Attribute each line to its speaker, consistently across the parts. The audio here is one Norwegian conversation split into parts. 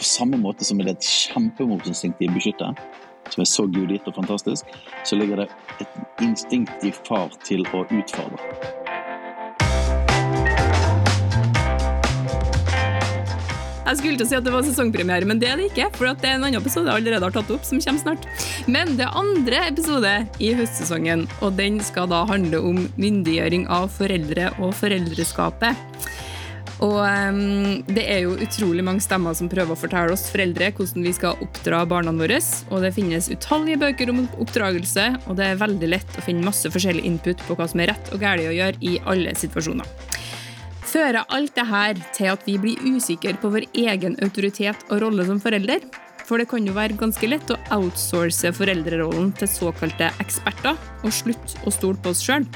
Speaker 1: på samme måte som det er et kjempemorsinstinkt i beskytter, som er så gudgitt og fantastisk, så ligger det et instinkt i far til å utfordre.
Speaker 2: Jeg skulle til å si at det var sesongpremiere, men det er det ikke. For det er en annen episode jeg allerede har tatt opp, som kommer snart. Men det er andre episode i høstsesongen, og den skal da handle om myndiggjøring av foreldre og foreldreskapet. Og um, Det er jo utrolig mange stemmer som prøver å fortelle oss foreldre hvordan vi skal oppdra barna våre. Og Det finnes utallige bøker om oppdragelse, og det er veldig lett å finne masse forskjellig input på hva som er rett og galt å gjøre i alle situasjoner. Fører alt dette til at vi blir usikre på vår egen autoritet og rolle som forelder? For det kan jo være ganske lett å outsource foreldrerollen til såkalte eksperter, og slutte å stole på oss sjøl.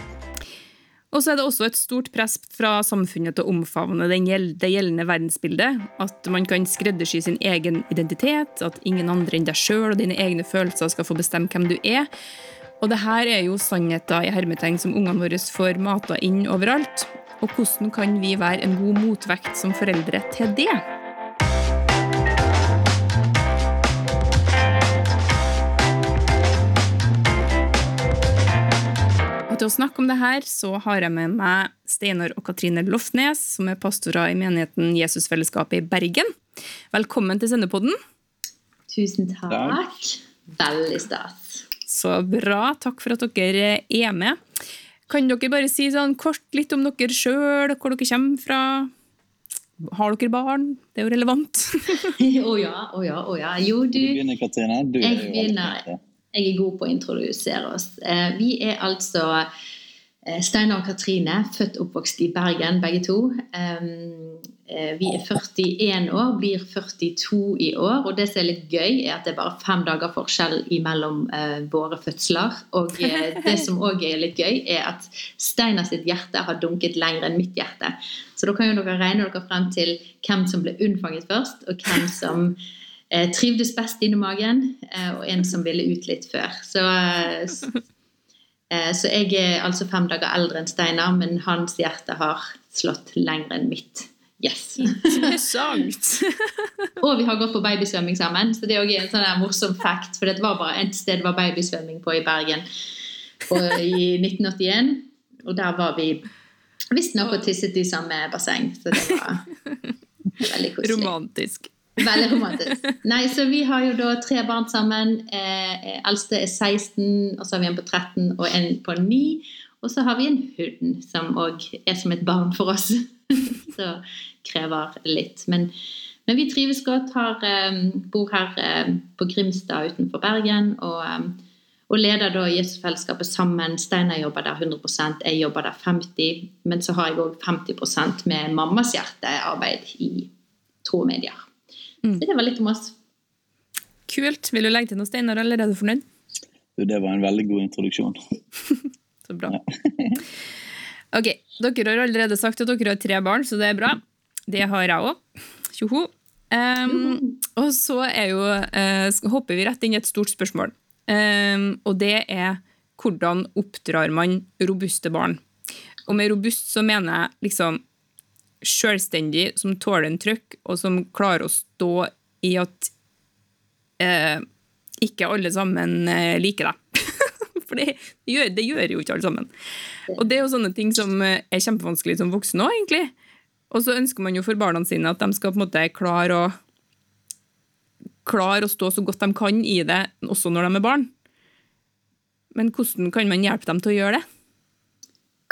Speaker 2: Og så er det også et stort press fra samfunnet til å omfavne det gjeldende verdensbildet. At man kan skreddersy sin egen identitet, at ingen andre enn deg sjøl og dine egne følelser skal få bestemme hvem du er. Og det her er jo sannheter i hermetegn som ungene våre får mata inn overalt. Og hvordan kan vi være en god motvekt som foreldre til det? Til å snakke om det her, så har jeg med meg Steinar og Katrine Loftnes, som er pastorer i menigheten Jesusfellesskapet i Bergen. Velkommen til Sendepodden.
Speaker 3: Tusen takk. Veldig stas.
Speaker 2: Så bra. Takk for at dere er med. Kan dere bare si sånn kort litt om dere sjøl, hvor dere kommer fra? Har dere barn? Det er jo relevant.
Speaker 3: Å oh ja, å oh ja, å oh ja. Jo, du,
Speaker 1: du begynner, Katrine. Du
Speaker 3: jeg begynner. Jeg er god på å introdusere oss. Eh, vi er altså eh, Steinar og Katrine, født og oppvokst i Bergen, begge to. Eh, vi er 41 år, blir 42 i år. Og det som er litt gøy, er at det er bare fem dager forskjell mellom våre fødsler. Og det som òg er litt gøy, er at Steinar sitt hjerte har dunket lenger enn mitt hjerte. Så da kan jo dere regne dere frem til hvem som ble unnfanget først, og hvem som trivdes best inni magen, og en som ville ut litt før. Så, så jeg er altså fem dager eldre enn Steinar, men hans hjerte har slått lenger enn mitt.
Speaker 2: Yes. Interessant.
Speaker 3: og vi har gått på babysvømming sammen, så det er også en sånn morsom fact. For det var bare ett sted det var babysvømming på i Bergen i 1981. Og der var vi visstnok og tisset i samme basseng. Så det var veldig koselig.
Speaker 2: Romantisk.
Speaker 3: Veldig romantisk. Nei, så Vi har jo da tre barn sammen. Eh, eldste er 16, og så har vi en på 13 og en på 9. Og så har vi en hund som òg er som et barn for oss. så krever litt. Men, men vi trives godt. Har, um, bor her um, på Grimstad utenfor Bergen. Og, um, og leder da Jesusfellesskapet sammen. Steinar jobber der 100 jeg jobber der 50 Men så har jeg òg 50% med mammas hjertearbeid i tro og medier. Mm. Så det var litt om oss.
Speaker 2: Kult. Vil du legge til noe, Steinar, eller er du fornøyd?
Speaker 1: Det var en veldig god introduksjon.
Speaker 2: så bra. ok, Dere har allerede sagt at dere har tre barn, så det er bra. Det har jeg òg. Tjoho. Um, og så er jo, uh, hopper vi rett inn i et stort spørsmål. Um, og det er hvordan oppdrar man robuste barn? Og med robust så mener jeg liksom selvstendig, som tåler en trøkk, og som klarer å stå i at eh, ikke alle sammen uh, liker deg. For det gjør, det gjør, jo ikke alle sammen. Og det er jo sånne ting som er kjempevanskelig som voksen òg, egentlig. Og så ønsker man jo for barna sine at de skal på en måte klare å, klare å stå så godt de kan i det, også når de er barn. Men hvordan kan man hjelpe dem til å gjøre det?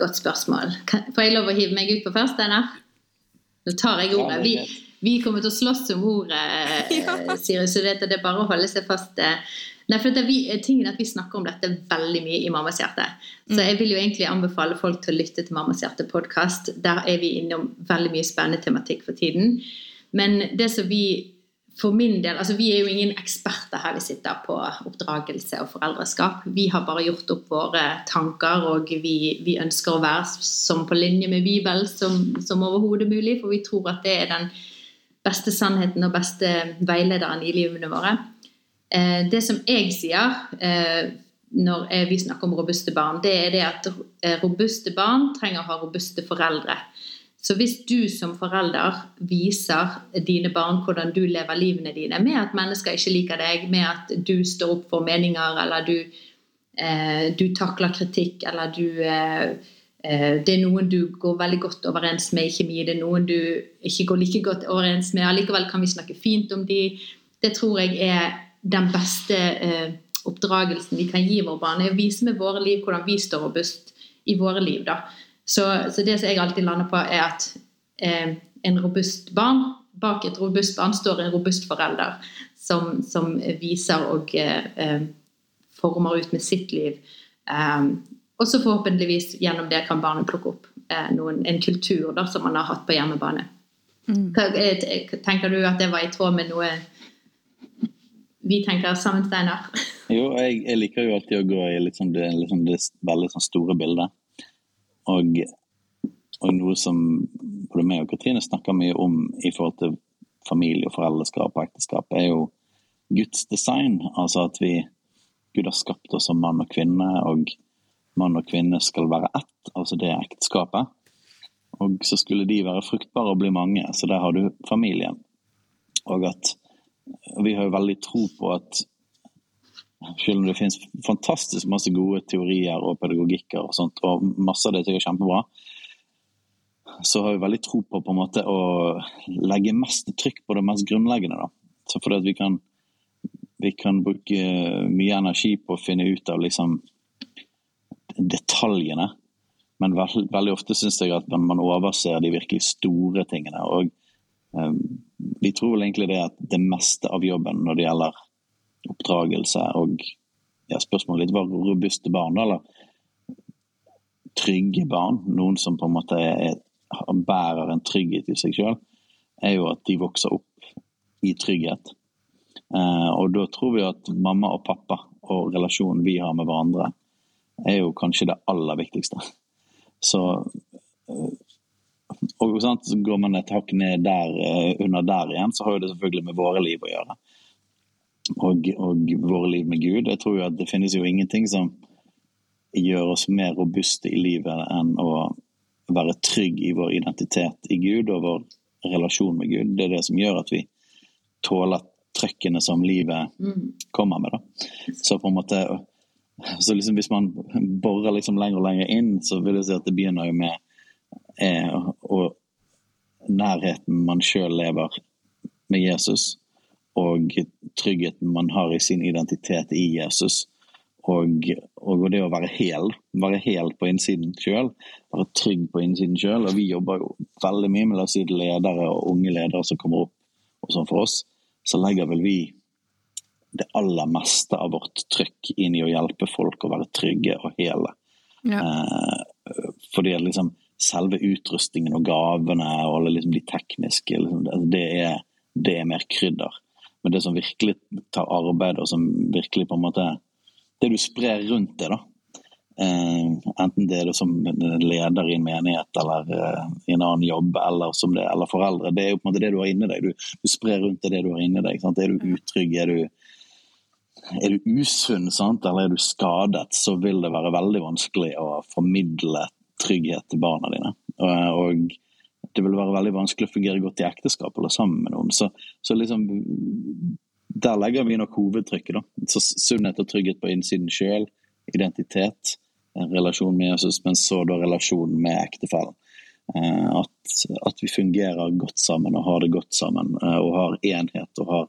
Speaker 3: Godt spørsmål. Får jeg lov å hive meg ut på først, Einar? Nå tar jeg ordet. Vi, vi, kommer til å slåss om ordet, ja. Sirius, så det er bare å holde seg fast. Eh, Nei, for det er vi, tingen at vi snakker om dette veldig mye i Mammas hjerte. Så mm. jeg vil jo egentlig anbefale folk til å lytte til Mammas hjerte-podkast. Der er vi innom veldig mye spennende tematikk for tiden. Men det som vi for min del, altså Vi er jo ingen eksperter her vi sitter på oppdragelse og foreldreskap. Vi har bare gjort opp våre tanker, og vi, vi ønsker å være som på linje med Bibelen som, som overhodet mulig, for vi tror at det er den beste sannheten og beste veilederen i livene våre. Eh, det som jeg sier eh, når vi snakker om robuste barn, det er det at eh, robuste barn trenger å ha robuste foreldre. Så hvis du som forelder viser dine barn hvordan du lever livene dine, med at mennesker ikke liker deg, med at du står opp for meninger, eller du, eh, du takler kritikk, eller du eh, eh Det er noen du går veldig godt overens med i kjemi, det er noen du ikke går like godt overens med, allikevel kan vi snakke fint om de. Det tror jeg er den beste eh, oppdragelsen vi kan gi våre barn, er å vise med våre liv hvordan vi står robust i våre liv. da. Så, så, det som jeg alltid lander på, er at eh, en robust barn Bak et robust barn står en robust forelder som, som viser og eh, eh, former ut med sitt liv. Eh, og så forhåpentligvis gjennom det kan barnet plukke opp eh, noen, en kultur da, som man har hatt på hjemmebane. Mm. Eh, tenker du at det var i tråd med noe vi tenker sammen, Steinar?
Speaker 1: jo, jeg, jeg, liker jo alltid å gå i liksom det, liksom det, veldig sånn store bildet. Og, og, noe som både meg og Katrine snakker mye om i forhold til familie og foreldreskap og ekteskap, er jo Guds design. Altså at vi Gud har skapt oss som mann og kvinne, og mann og kvinne skal være ett, altså det ekteskapet. Og så skulle de være fruktbare og bli mange, så der har du familien. Og at vi har jo veldig tro på at selv om det finnes fantastisk masse gode teorier og pedagogikker, og sånt, og masse av det er kjempebra, så har vi veldig tro på, på måte, å legge mest trykk på det mest grunnleggende. Da. Så fordi at vi kan, vi kan bruke mye energi på å finne ut av liksom, detaljene. Men veld, veldig ofte syns jeg at man, man, overser de virkelig store tingene. Og um, vi tror vel egentlig det at det meste av jobben når det gjelder oppdragelse og ja, spørsmålet litt var robuste barn, eller trygge barn, noen som på en måte er, bærer en trygghet i seg sjøl, er jo at de vokser opp i trygghet. Eh, og da tror vi at mamma og pappa og relasjonen vi har med hverandre, er jo kanskje det aller viktigste. Så eh, og sant, så Går man et hakk ned der, eh, under der igjen, så har jo det selvfølgelig med våre liv å gjøre og, og våre liv med Gud. Jeg tror jo at det finnes jo ingenting som gjør oss mer robuste i livet enn å være trygg i vår identitet i Gud og vår relasjon med Gud. Det er det som gjør at vi tåler trøkkene som livet mm. kommer med. Da. Så på en måte så liksom Hvis man borer liksom lenger og lenger inn, så vil jeg si at det begynner jo med eh, og nærheten man sjøl lever med Jesus og tryggheten man har i sin identitet i Jesus. Og, og det å være hel, være hel på innsiden sjøl, være trygg på innsiden sjøl. Og vi jobber jo veldig mye med la oss si, ledere og unge ledere som kommer opp. Og sånn for oss så legger vel vi det aller meste av vårt trykk inn i å hjelpe folk å være trygge og hele. Ja. Eh, fordi liksom selve utrustningen og gavene og liksom de tekniske, liksom, det, er, det er mer krydder. Men det som virkelig tar arbeid, og som virkelig på en måte Det du sprer rundt det, da. Eh, enten det er det som leder i en menighet eller eh, i en annen jobb eller som det, eller foreldre. Det er jo på en måte det du har inni deg. Du, du sprer rundt det, det du har inni deg. Sant? Er du utrygg, er du, er du usunn sant? eller er du skadet, så vil det være veldig vanskelig å formidle trygghet til barna dine. Og, og det vil være veldig vanskelig å fungere godt i ekteskap eller sammen med noen. Så, så liksom Der legger vi nok hovedtrykket. da. Så Sunnhet og trygghet på innsiden sjøl, identitet, en relasjon med Jesus, men så da relasjonen med ektefellen. Eh, at, at, vi fungerer godt sammen og har det godt sammen eh, og har enhet og har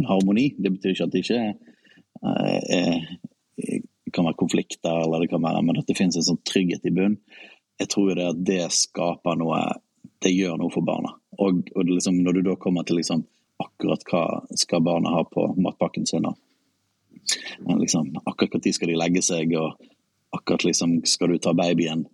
Speaker 1: en harmoni. Det betyr ikke at det ikke er, er, kan være konflikter, eller det kan være, men at det finnes en sånn trygghet i bunn. Jeg tror det at det skaper noe det gjør noe for barna. Og, og liksom, når du da kommer til liksom, akkurat hva skal barna ha på matpakken sin, og, liksom, akkurat når skal de legge seg, og akkurat liksom, skal du ta babyen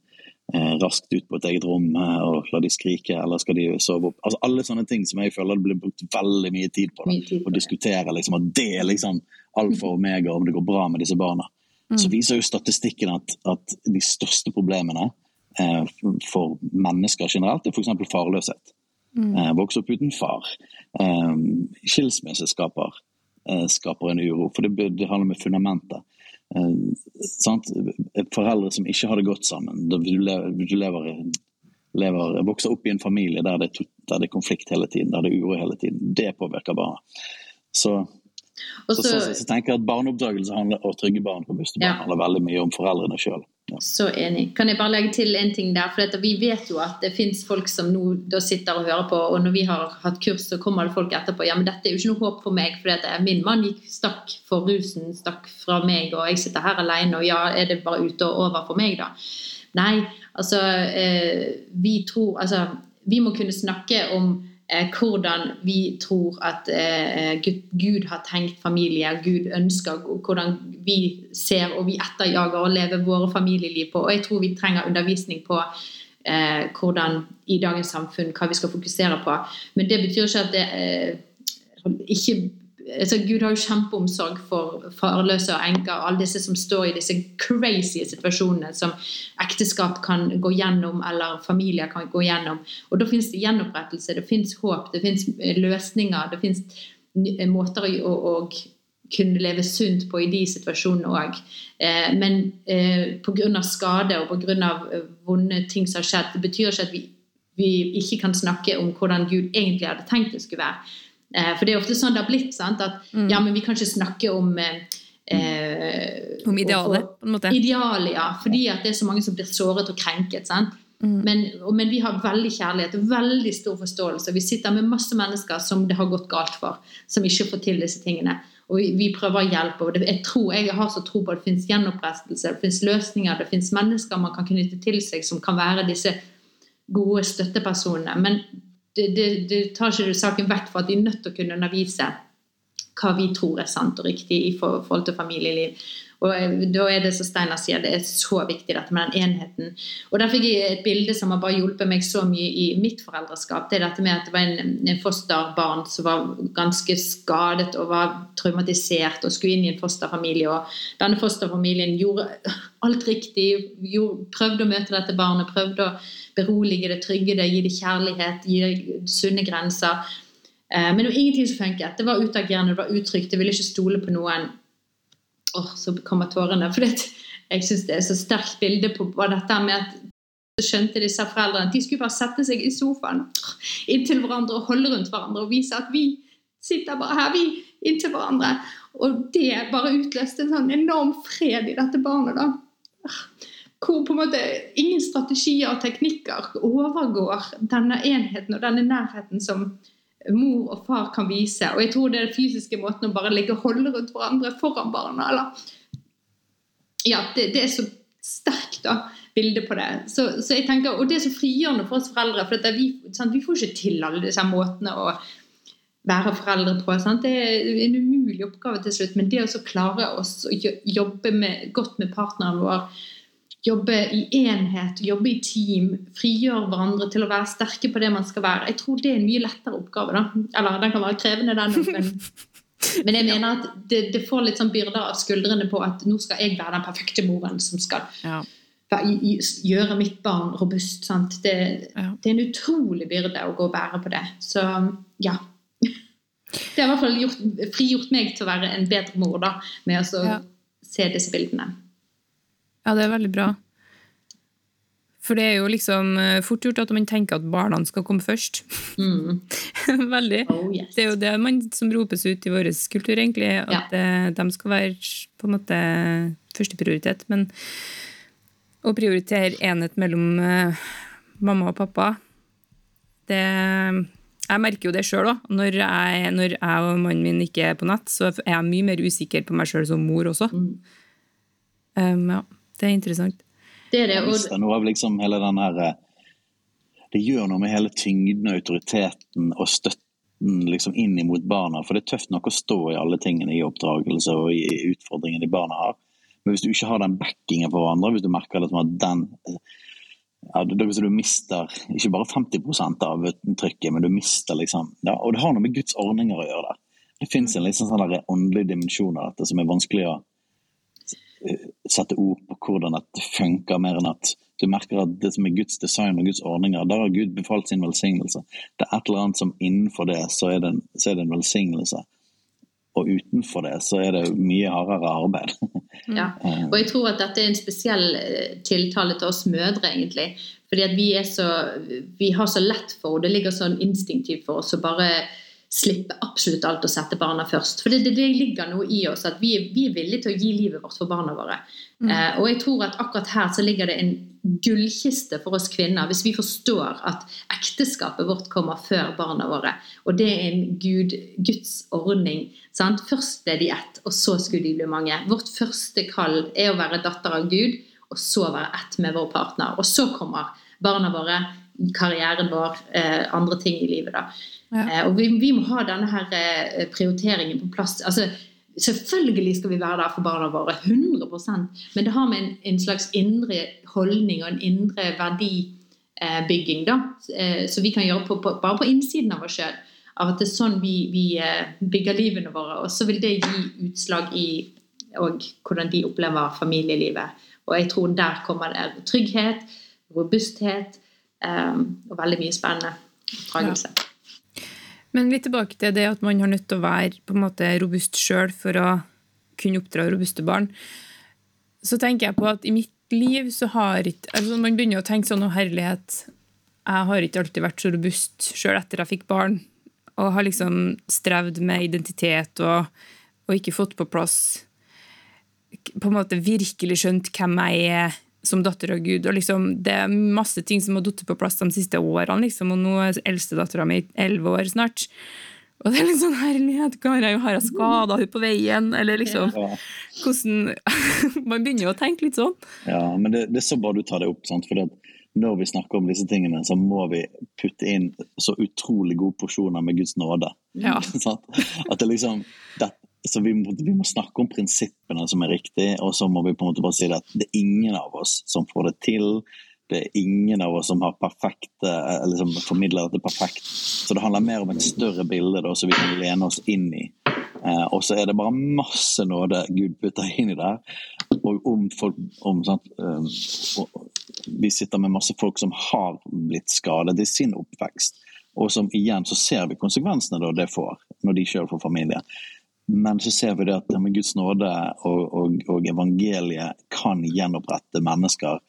Speaker 1: eh, raskt ut på et eget rom eh, og la de skrike, eller skal de sove opp? Altså Alle sånne ting som jeg føler det blir brukt veldig mye tid på. Da, å diskutere liksom, at det er liksom alfa og omega om det går bra med disse barna. Mm. Så viser jo statistikken at, at de største problemene for mennesker generelt, er f.eks. farløshet. Mm. Eh, vokse opp uten far. Eh, skilsmisse skaper, skaper, en uro, for det, det handler med fundamentet. Sant? Foreldre som ikke har det godt sammen. Du lever, du lever lever, vokser opp i en familie der det, der det, er konflikt hele tiden, der det er uro hele tiden. Det påvirker barna. Så,
Speaker 3: Også,
Speaker 1: så, så, så, tenker jeg at barneoppdragelse og trygge barn på bussen ja. handler veldig mye om foreldrene sjøl.
Speaker 3: Så enig. Kan jeg bare legge til en ting der? For Vi vet jo at det fins folk som nå sitter og hører på, og når vi har hatt kurs, så kommer det folk etterpå. Ja, men dette er jo ikke noe håp for meg, for min mann gikk stakk for rusen, stakk fra meg, og jeg sitter her alene, og ja, er det bare ute og over for meg, da? Nei, altså eh, Vi tror Altså, vi må kunne snakke om hvordan vi tror at eh, Gud, har tenkt familie, Gud ønsker, hvordan vi ser og vi etterjager og lever våre familieliv på. Og jeg tror vi trenger undervisning på eh, hvordan i dagens samfunn, hva vi skal fokusere på. Men det betyr ikke at det eh, ikke altså Gud har jo kjempeomsorg for farløse og enker, alle disse som står i disse crazy situasjonene som ekteskap kan gå gjennom, eller familier kan gå gjennom. Og da finnes det gjenopprettelse, det finnes håp, det finnes eh, løsninger, det finnes eh, måter å, å kunne leve sunt på i de situasjonene òg. Eh, men eh, pga. skade og pga. Eh, vonde ting som har skjedd, det betyr ikke at vi, vi ikke kan snakke om hvordan Gud egentlig hadde tenkt det skulle være. Eh, for det er ofte sånn det har blitt. Sant? At mm. ja, men vi kan ikke snakke om eh,
Speaker 2: eh Om idealet, på en måte.
Speaker 3: Idealet, ja. Fordi at det er så mange som blir såret og krenket. sant? Mm. Men, men, vi har veldig kjærlighet og veldig stor forståelse. Vi sitter med masse mennesker som det har gått galt for, som ikke får til disse tingene. Og vi, vi prøver å hjelpe. og det, jeg, tror, jeg har så tro på at det finnes gjenopprettelse, det finnes løsninger, det finnes mennesker man kan knytte til seg som kan være disse gode støttepersonene. Men det, det, det tar ikke saken vekk for at de er nødt til å kunne undervise hva vi tror er sant og riktig i forhold til familieliv. Og eh, da er det som Steinar sier, det er så viktig dette med den enheten. Og Der fikk jeg et bilde som har bare hjulpet meg så mye i mitt foreldreskap. Det er dette med at det var en, en fosterbarn som var ganske skadet og var traumatisert og skulle inn i en fosterfamilie. Og denne fosterfamilien gjorde alt riktig, gjorde, prøvde å møte dette barnet, prøvde å berolige det, trygge det, gi det kjærlighet, gi det sunne grenser. Eh, men det var ingenting som funket. Det var utagerende, det var utrygt, det ville ikke stole på noen. Åh, så kommer tårene. For jeg syns det er så sterkt bilde på dette med at så skjønte disse foreldrene de skulle bare sette seg i sofaen inntil hverandre og holde rundt hverandre og vise at vi sitter bare her, vi, inntil hverandre. Og det bare utløste en sånn enorm fred i dette barnet. da hvor på en måte ingen strategier og teknikker overgår denne enheten og denne nærheten som mor og far kan vise. Og jeg tror det er den fysiske måten å bare ligge og holde rundt hverandre foran barna. eller ja, det, det, er så sterkt da, bilde på det. Så, så, jeg tenker, Og det er så frigjørende for oss foreldre. For vi, sant, vi, får ikke til alle disse måtene å være foreldre på. Sant? Det er en umulig oppgave til slutt. Men det å klare oss å jobbe med, godt med partneren vår jobbe i enhet, jobbe i team, frigjøre hverandre til å være sterke på det man skal være. Jeg tror det er en mye lettere oppgave. da. Eller den kan være krevende, den. Men, men jeg mener at det, det, får litt sånn byrder av skuldrene på at nå skal jeg være den perfekte moren som skal ja. gjøre mitt barn robust. Det, ja. det, er en utrolig byrde å gå og bære på det. Så ja. Det har i hvert fall gjort, frigjort meg til å være en bedre mor da, med å ja. se disse bildene.
Speaker 2: Ja, det er veldig bra. For det er jo liksom eh, fort gjort at man tenker at barna skal komme først. Mm. veldig. Oh, yes. Det er jo det man som ropes ut i vår kultur, egentlig. At ja. Eh, de skal være på en måte førsteprioritet. Men å prioritere enhet mellom uh, mamma og pappa det jeg merker jo det sjøl òg. Når, når, jeg og mannen min ikke er på nett, så er jeg mye mer usikker på meg sjøl som mor også. Mm. Um, ja. Det er interessant.
Speaker 3: Det er det.
Speaker 1: Og... Noe av liksom hele den her, eh, det gjør noe med hele tyngden og autoriteten og støtten liksom inn mot barna. For det er tøft nok å stå i alle tingene i oppdragelse og i utfordringene de barna har. Men hvis du ikke har den backingen for hverandre, hvis du merker liksom at den ja, Hvis du mister ikke bare 50% av trykket, men du mister liksom ja, Og det har noe med Guds ordninger å gjøre der. Det fins en sånn, sånn åndelig dimensjon av dette som er vanskelig å sette ord på hvordan dette funker, mer enn at du merker at det som er Guds design og Guds ordninger, der har Gud befalt sin velsignelse. Det er et eller annet som innenfor det, så er det en, så er det en velsignelse. Og utenfor det så er det mye hardere arbeid.
Speaker 3: Ja. Og jeg tror at dette er en spesiell eh, tiltale til oss mødre, egentlig. Fordi at vi, er så, vi har så lett for, og det ligger sånn instinktivt for oss å bare slippe absolutt alt og sette barna først. For det, det, ligger noe i oss at vi, vi, er villige til å gi livet vårt for barna våre. Mm. Eh, og jeg tror at akkurat her så ligger det en gullkiste for oss kvinner hvis vi forstår at ekteskapet vårt kommer før barna våre. Og det er en Gud, Guds ordning. Sant? Først ble de ett, og så skulle de bli mange. Vårt første kall er å være datter av Gud, og så være ett med vår partner. Og så kommer barna våre, karrieren vår, eh, andre ting i livet. da. Ja. Eh, og vi, vi, må ha denne her eh, prioriteringen på plass. altså Selvfølgelig skal vi være der for barna våre, 100% men det har med en, en slags indre holdning og en indre verdibygging da, så vi kan gjøre på, på, bare på innsiden av oss sjøl. Av at det er sånn vi, vi, bygger livene våre. Og så vil det gi utslag i hvordan de opplever familielivet. Og jeg tror der kommer det trygghet, robusthet og veldig mye spennende oppdragelse. Ja.
Speaker 2: Men litt tilbake til det at man har nødt til å være på en måte robust sjøl for å kunne oppdra robuste barn. Så tenker jeg på at i mitt liv så har ikke altså Man begynner å tenke sånn om herlighet. Jeg har ikke alltid vært så robust sjøl etter jeg fikk barn. Og har liksom strevd med identitet og, og ikke fått på plass På en måte virkelig skjønt hvem jeg er som datter av Gud. og liksom, Det er masse ting som har falt på plass de siste årene. Liksom, og Nå er eldstedattera mi elleve år snart. Og det er litt sånn herlighet, har jeg, har jeg skada henne på veien? Eller liksom ja. hvordan, Man begynner jo å tenke litt sånn.
Speaker 1: Ja, men det, det er så bra du tar det opp. Sant? For når vi snakker om disse tingene, så må vi putte inn så utrolig gode porsjoner med Guds nåde. Ja. At det liksom, det, så vi må, vi må, snakke om prinsippene som er riktige, og så må vi på en måte bare si at det er ingen av oss som får det til. Det er ingen av oss som har perfekte, eller som formidler dette perfekt. Så det handler mer om et større bilde da, som vi kan lene oss inn i. Eh, og så er det bare masse nåde Gud putter inn i der. Og om folk om, sant, um, Vi sitter med masse folk som har blitt skadet i sin oppvekst. Og som igjen så ser vi konsekvensene da det får, når de sjøl får familie. Men så ser vi det at med Guds nåde og, og, og, evangeliet kan gjenopprette mennesker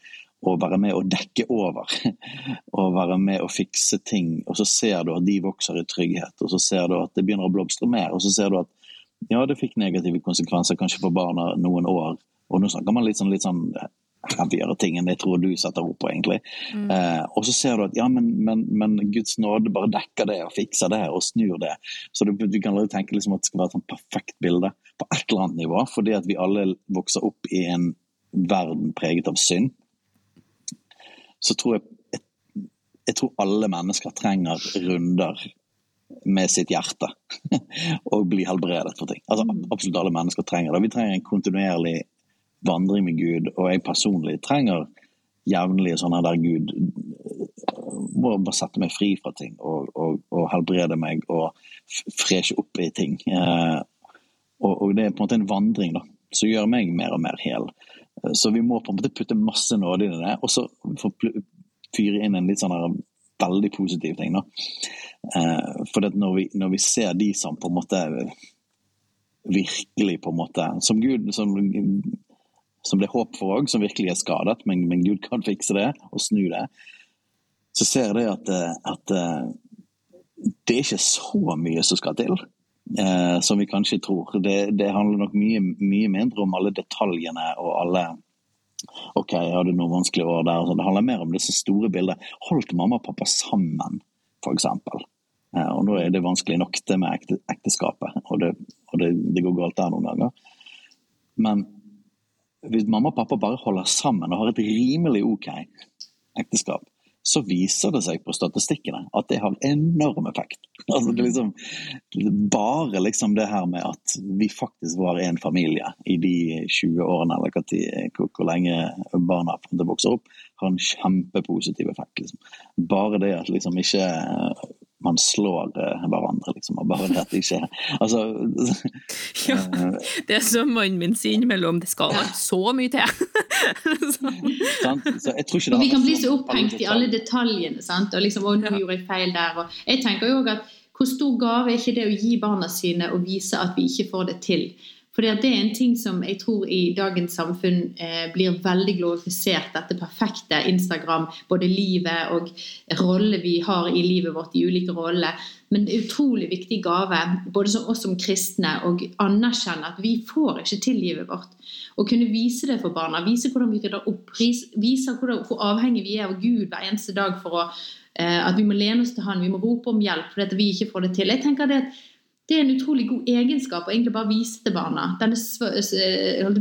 Speaker 1: og være med å dekke over. Og være med å fikse ting. Og så ser du at de vokser i trygghet, og så ser du at det begynner å blomstre mer. Og så ser du at ja, det fikk negative konsekvenser kanskje for barna noen år. Og nå snakker man litt sånn, litt sånn heavyere ting enn jeg tror du setter ord på, egentlig. Mm. Eh, og så ser du at ja, men, men, men, Guds nåde bare dekker det og fikser det og snur det. Så du, du kan tenke liksom at det skal være et sånn perfekt bilde på et eller annet nivå, fordi at vi alle vokser opp i en verden preget av synd. Så tror jeg jeg, jeg tror alle mennesker trenger runder med sitt hjerte og bli helbredet for ting. Altså, mm. absolutt alle mennesker trenger det. Vi trenger en kontinuerlig vandring med Gud. Og jeg personlig trenger jevnlige sånne der Gud må bare sette meg fri fra ting og, og, og helbrede meg og freshe opp i ting. Eh, og, og, det er på en måte en vandring da, som gjør meg mer og mer hel. Så vi må på en måte putte masse nåde inn i det, og så fyre inn en litt sånn veldig positiv ting. da. Eh, for når vi, når vi ser de som på en måte virkelig på en måte Som Gud som som det er håp for òg, som virkelig er skadet, men, men, Gud kan fikse det og snu det, så ser jeg at, eh, at eh, det er ikke så mye som skal til. Eh, som vi kanskje tror. Det, det handler nok mye, mye, mindre om alle detaljene og alle Ok, jeg hadde noen vanskelige år der. Det handler mer om disse store bildene. Holdt mamma og pappa sammen, f.eks.? Eh, og nå er det vanskelig nok, det med ekte, ekteskapet, og, det, og det, det går galt der noen ganger. Men hvis mamma og pappa bare holder sammen og har et rimelig ok ekteskap, så viser det seg på statistikkene at det har enorm effekt. Altså det liksom, bare liksom det her med at vi faktisk var en familie i de 20 årene, eller hvor, hvor lenge barna vokser opp, har en kjempepositiv effekt. Liksom. Bare det at liksom ikke man slår uh, hverandre, liksom. Og bare det at det ikke Altså
Speaker 2: Ja. Eh, det er som mannen min sier innimellom, det skal være så mye til.
Speaker 3: så. så jeg tror ikke det Vi kan bli så opphengt i alle detaljene, sant. Og liksom, å, nå gjorde jeg feil der. Og jeg tenker jo at hvor stor gave er ikke det å gi barna sine og vise at vi ikke får det til? At det er en ting som jeg tror i dagens samfunn eh, blir veldig glorifisert. Dette perfekte Instagram, både livet og rolle vi har i livet vårt, i ulike roller. Men utrolig viktig gave, både som oss som kristne, å anerkjenne at vi får ikke til livet vårt. Å kunne vise det for barna, vise hvordan vi rydder opp, vise hvordan, hvor avhengig vi er av Gud hver eneste dag for å, eh, at vi må lene oss til Han, vi må rope om hjelp fordi vi ikke får det til. Jeg tenker det at det er en utrolig god egenskap å egentlig bare vise til barna. Denne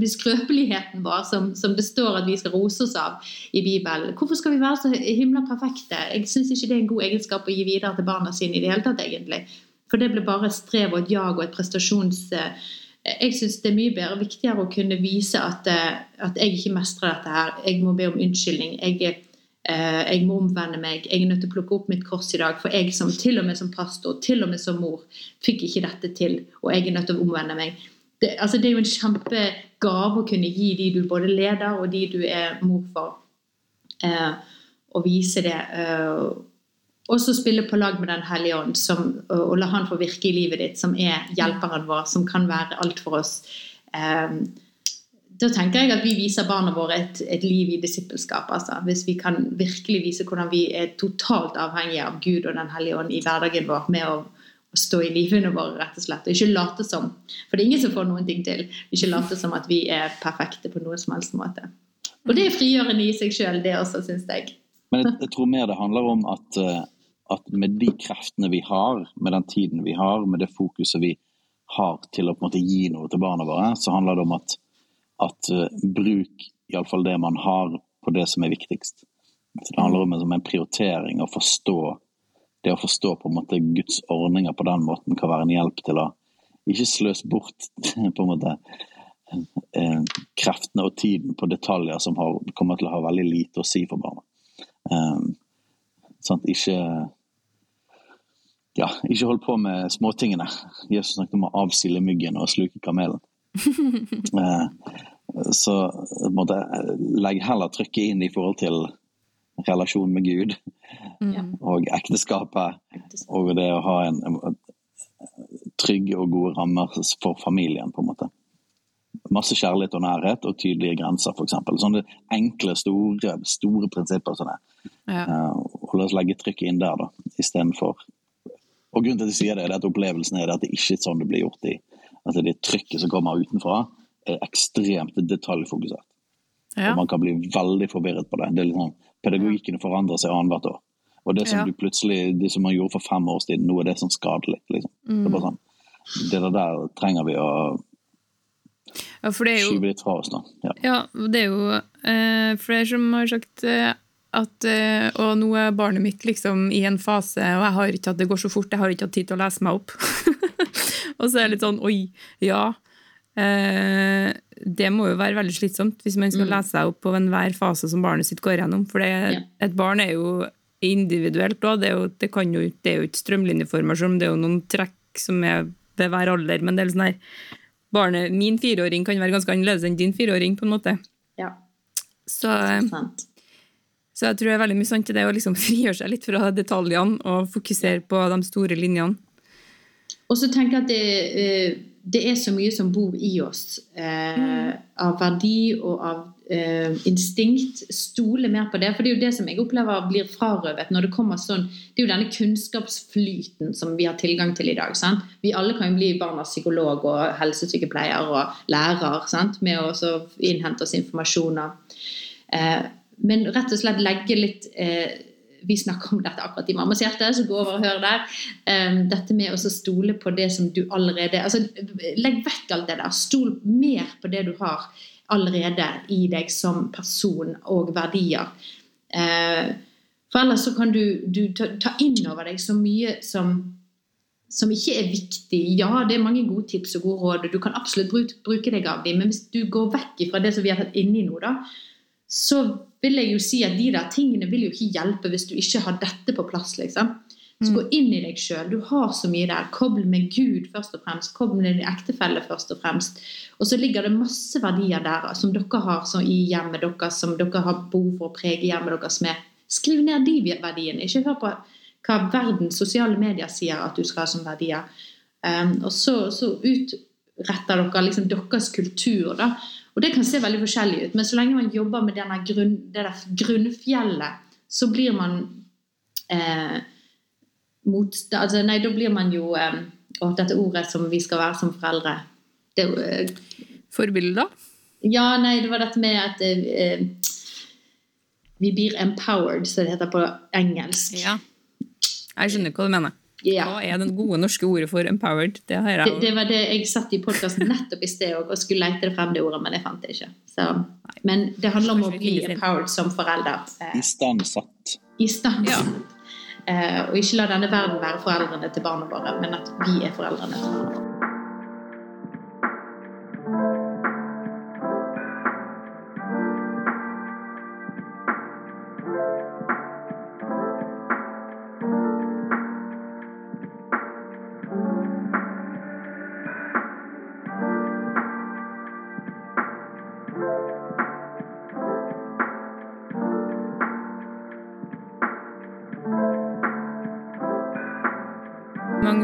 Speaker 3: skrøpeligheten vår som, som, det står at vi skal rose oss av i Bibelen. Hvorfor skal vi være så himla perfekte? Jeg syns ikke det er en god egenskap å gi videre til barna sine i det hele tatt, egentlig. For det blir bare strev og et jag og et prestasjons... Jeg syns det er mye bedre viktigere å kunne vise at, at jeg ikke mestrer dette her. Jeg må be om unnskyldning. Jeg Eh, jeg må omvende meg, jeg er nødt til å plukke opp mitt kors i dag. For jeg som til og med som pastor, til og med som mor, fikk ikke dette til. Og jeg er nødt til å omvende meg. Det, altså det er jo en kjempegave å kunne gi de du både leder og de du er mor for. Eh, å vise det. Eh, og så spille på lag med Den hellige ånd som, og la han få virke i livet ditt, som er hjelperen vår, som kan være alt for oss. Eh, da tenker jeg at vi viser barna våre et, et liv i disippelskap. Altså. Hvis vi kan virkelig vise hvordan vi er totalt avhengige av Gud og Den hellige ånd i hverdagen vår med å, stå i livene våre, rett og slett. Og ikke late som. For det er ingen som får noen ting til. Ikke late som at vi er perfekte på noen som helst måte. Og det er frigjørende i seg sjøl, det også, syns jeg.
Speaker 1: Men jeg, jeg, tror mer det handler om at, eh, at med de kreftene vi har, med den tiden vi har, med det fokuset vi har til å på en måte gi noe til barna våre, så handler det om at at uh, bruk iallfall det man har, på det som er viktigst. Så Det handler om en, en prioritering, å forstå det å forstå på en måte Guds ordninger på den måten kan være en hjelp til å ikke sløse bort på en måte eh, kreftene og tiden på detaljer som har, kommer til å ha veldig lite å si for barna. Um, sånn ikke ja, ikke hold på med småtingene. Jesus snakket om å avsile myggen og sluke kamelen. Eh, så måtte legg heller trykket inn i forhold til relasjon med Gud mm. og ekteskapet. Og det å ha en, en, trygge og gode rammer for familien, på en måte. Masse kjærlighet og nærhet og tydelige grenser, f.eks. Sånne enkle, store, store prinsipper. Sånne. Ja. Uh, og la oss legge trykket inn der, da, istedenfor Og grunnen til at jeg sier det, er at opplevelsen er at det ikke er sånn det blir gjort i at det trykket som kommer utenfra, er ekstremt detaljfokusert. Ja. Og man kan bli veldig forvirret på det. det er liksom, pedagogikken forandrer seg annethvert år. Og det som ja. du plutselig, det som man gjorde for fem år siden, nå er det sånn skadelig. Liksom. Mm. Det er bare sånn, det der trenger vi å ja, jo, skyve litt fra oss. nå.
Speaker 2: Ja, ja det er jo eh, flere som har sagt eh, at eh, Og nå er barnet mitt liksom i en fase, og jeg har ikke at det går så fort, jeg har ikke hatt tid til å lese meg opp. og så er det litt sånn Oi, ja. Eh, det må jo være veldig slitsomt hvis man skal mm. lese seg opp på enhver fase som barnet sitt går gjennom. For det, ja. et barn er jo individuelt òg. Det, det, det, er jo ikke strømlinjeformasjon, det er jo noen trekk som er ved hver alder. Men det er sånn her barnet, Min fireåring kan være ganske annerledes enn din fireåring, på en måte.
Speaker 3: Ja.
Speaker 2: Så, så jeg tror det er veldig mye sant i det å liksom frigjøre seg litt fra detaljene og fokusere på de store linjene.
Speaker 3: Og så tenker jeg at det, eh, det, er så mye som bor i oss eh, mm. av verdi og av eh, instinkt. Stole mer på det. For det er jo det som jeg opplever blir frarøvet når det kommer sånn Det er jo denne kunnskapsflyten som vi har tilgang til i dag. Sant? Vi alle kan jo bli barnas psykolog og helsesykepleier og lærer sant? med å innhente oss informasjoner. Eh, men rett og slett legge litt eh, vi snakker om dette akkurat i Mammas hjerte, så gå over og hør der. Um, dette med å stole på det som du allerede altså Legg vekk alt det der. Stol mer på det du har allerede i deg som person og verdier. Uh, for ellers så kan du, du ta, ta inn over deg så mye som som ikke er viktig. Ja, det er mange gode tips og gode råd, du kan absolutt bruke deg av dem, men hvis du går vekk fra det som vi har tatt inni nå, da, så vil jeg jo si at de der tingene vil jo ikke hjelpe hvis du ikke har dette på plass. liksom. Så gå inn i deg sjøl. Du har så mye der. Koble med Gud først og fremst. Koble med din ektefelle først og fremst. Og så ligger det masse verdier der som dere har i hjemmet deres, som dere har behov for å prege hjemmet deres med. Skriv ned de verdiene. Ikke hør på hva verdens sosiale medier sier at du skal ha som verdier. Um, og så, så utretter dere liksom deres kultur. da. Og det kan se veldig forskjellig ut, men så lenge man jobber med grunn, det der grunnfjellet, så blir man eh, mot, altså, Nei, da blir man jo eh, Og dette ordet som vi skal være som foreldre det, eh,
Speaker 2: Forbilder?
Speaker 3: Ja, nei, det var dette med at eh, vi blir empowered, som det heter på engelsk.
Speaker 2: Ja. Jeg skjønner hva du mener.
Speaker 3: Ja.
Speaker 2: Hva er det gode norske ordet for empowered? Det har
Speaker 3: Det,
Speaker 2: jeg
Speaker 3: det var det jeg satt i podkasten nettopp i sted og, og skulle lete det frem det ordet, men jeg fant det ikke. Så, men det handler om å bli empowered som forelder. Eh,
Speaker 1: Istandsatt.
Speaker 3: I stand.
Speaker 2: Ja.
Speaker 3: Uh, og ikke la denne verden være foreldrene til barna våre, men at vi er foreldrene til barna våre.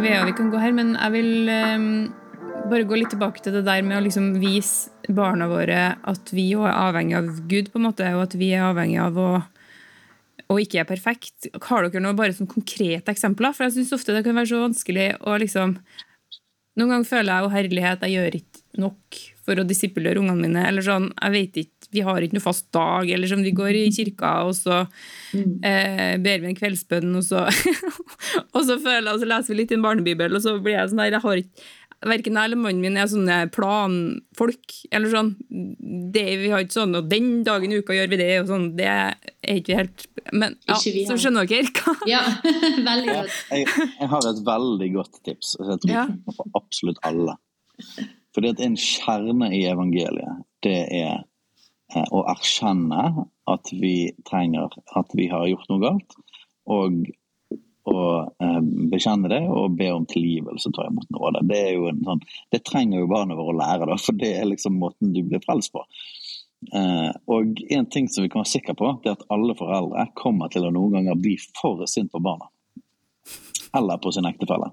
Speaker 2: Mange veier vi kan gå her, men jeg vil um, bare gå litt tilbake til det der med å liksom vise barna våre at vi jo er avhengig av Gud, på en måte, og at vi er avhengig av å og ikke er perfekt. Har dere noe bare sånn konkrete eksempler? For jeg syns ofte det kan være så vanskelig å liksom Noen ganger føler jeg jo herlighet, jeg gjør ikke nok for å disippelgjøre ungene mine. Eller sånn, jeg vet ikke, Vi har ikke noe fast dag. Eller sånn, vi går i kirka, og så eh, ber vi en kveldsbønn, og så, og så føler jeg, og så leser vi litt i en barnebibel, og så blir jeg sånn der, jeg har ikke Verken jeg eller mannen min er sånne planfolk. eller sånn, det, Vi har ikke sånn og 'den dagen i uka gjør vi det', og sånn. Det er ikke vi helt Men ja,
Speaker 3: vi
Speaker 2: så skjønner dere hva
Speaker 3: Ja, veldig godt.
Speaker 1: jeg, jeg har et veldig godt tips. Jeg tror
Speaker 2: Ja.
Speaker 1: for absolutt alle. Fordi at en kjerne i evangeliet, det er eh, å erkjenne at vi trenger at vi har gjort noe galt, og å eh, bekjenne det og be om tilgivelse ta imot nåde. Det, er jo en sånn, det trenger jo barna våre å lære, da, for det er liksom måten du blir frelst på. Eh, og en ting som vi kan være sikre på, det er at alle foreldre kommer til å noen ganger bli for sint på barna. Eller på sin ektefelle.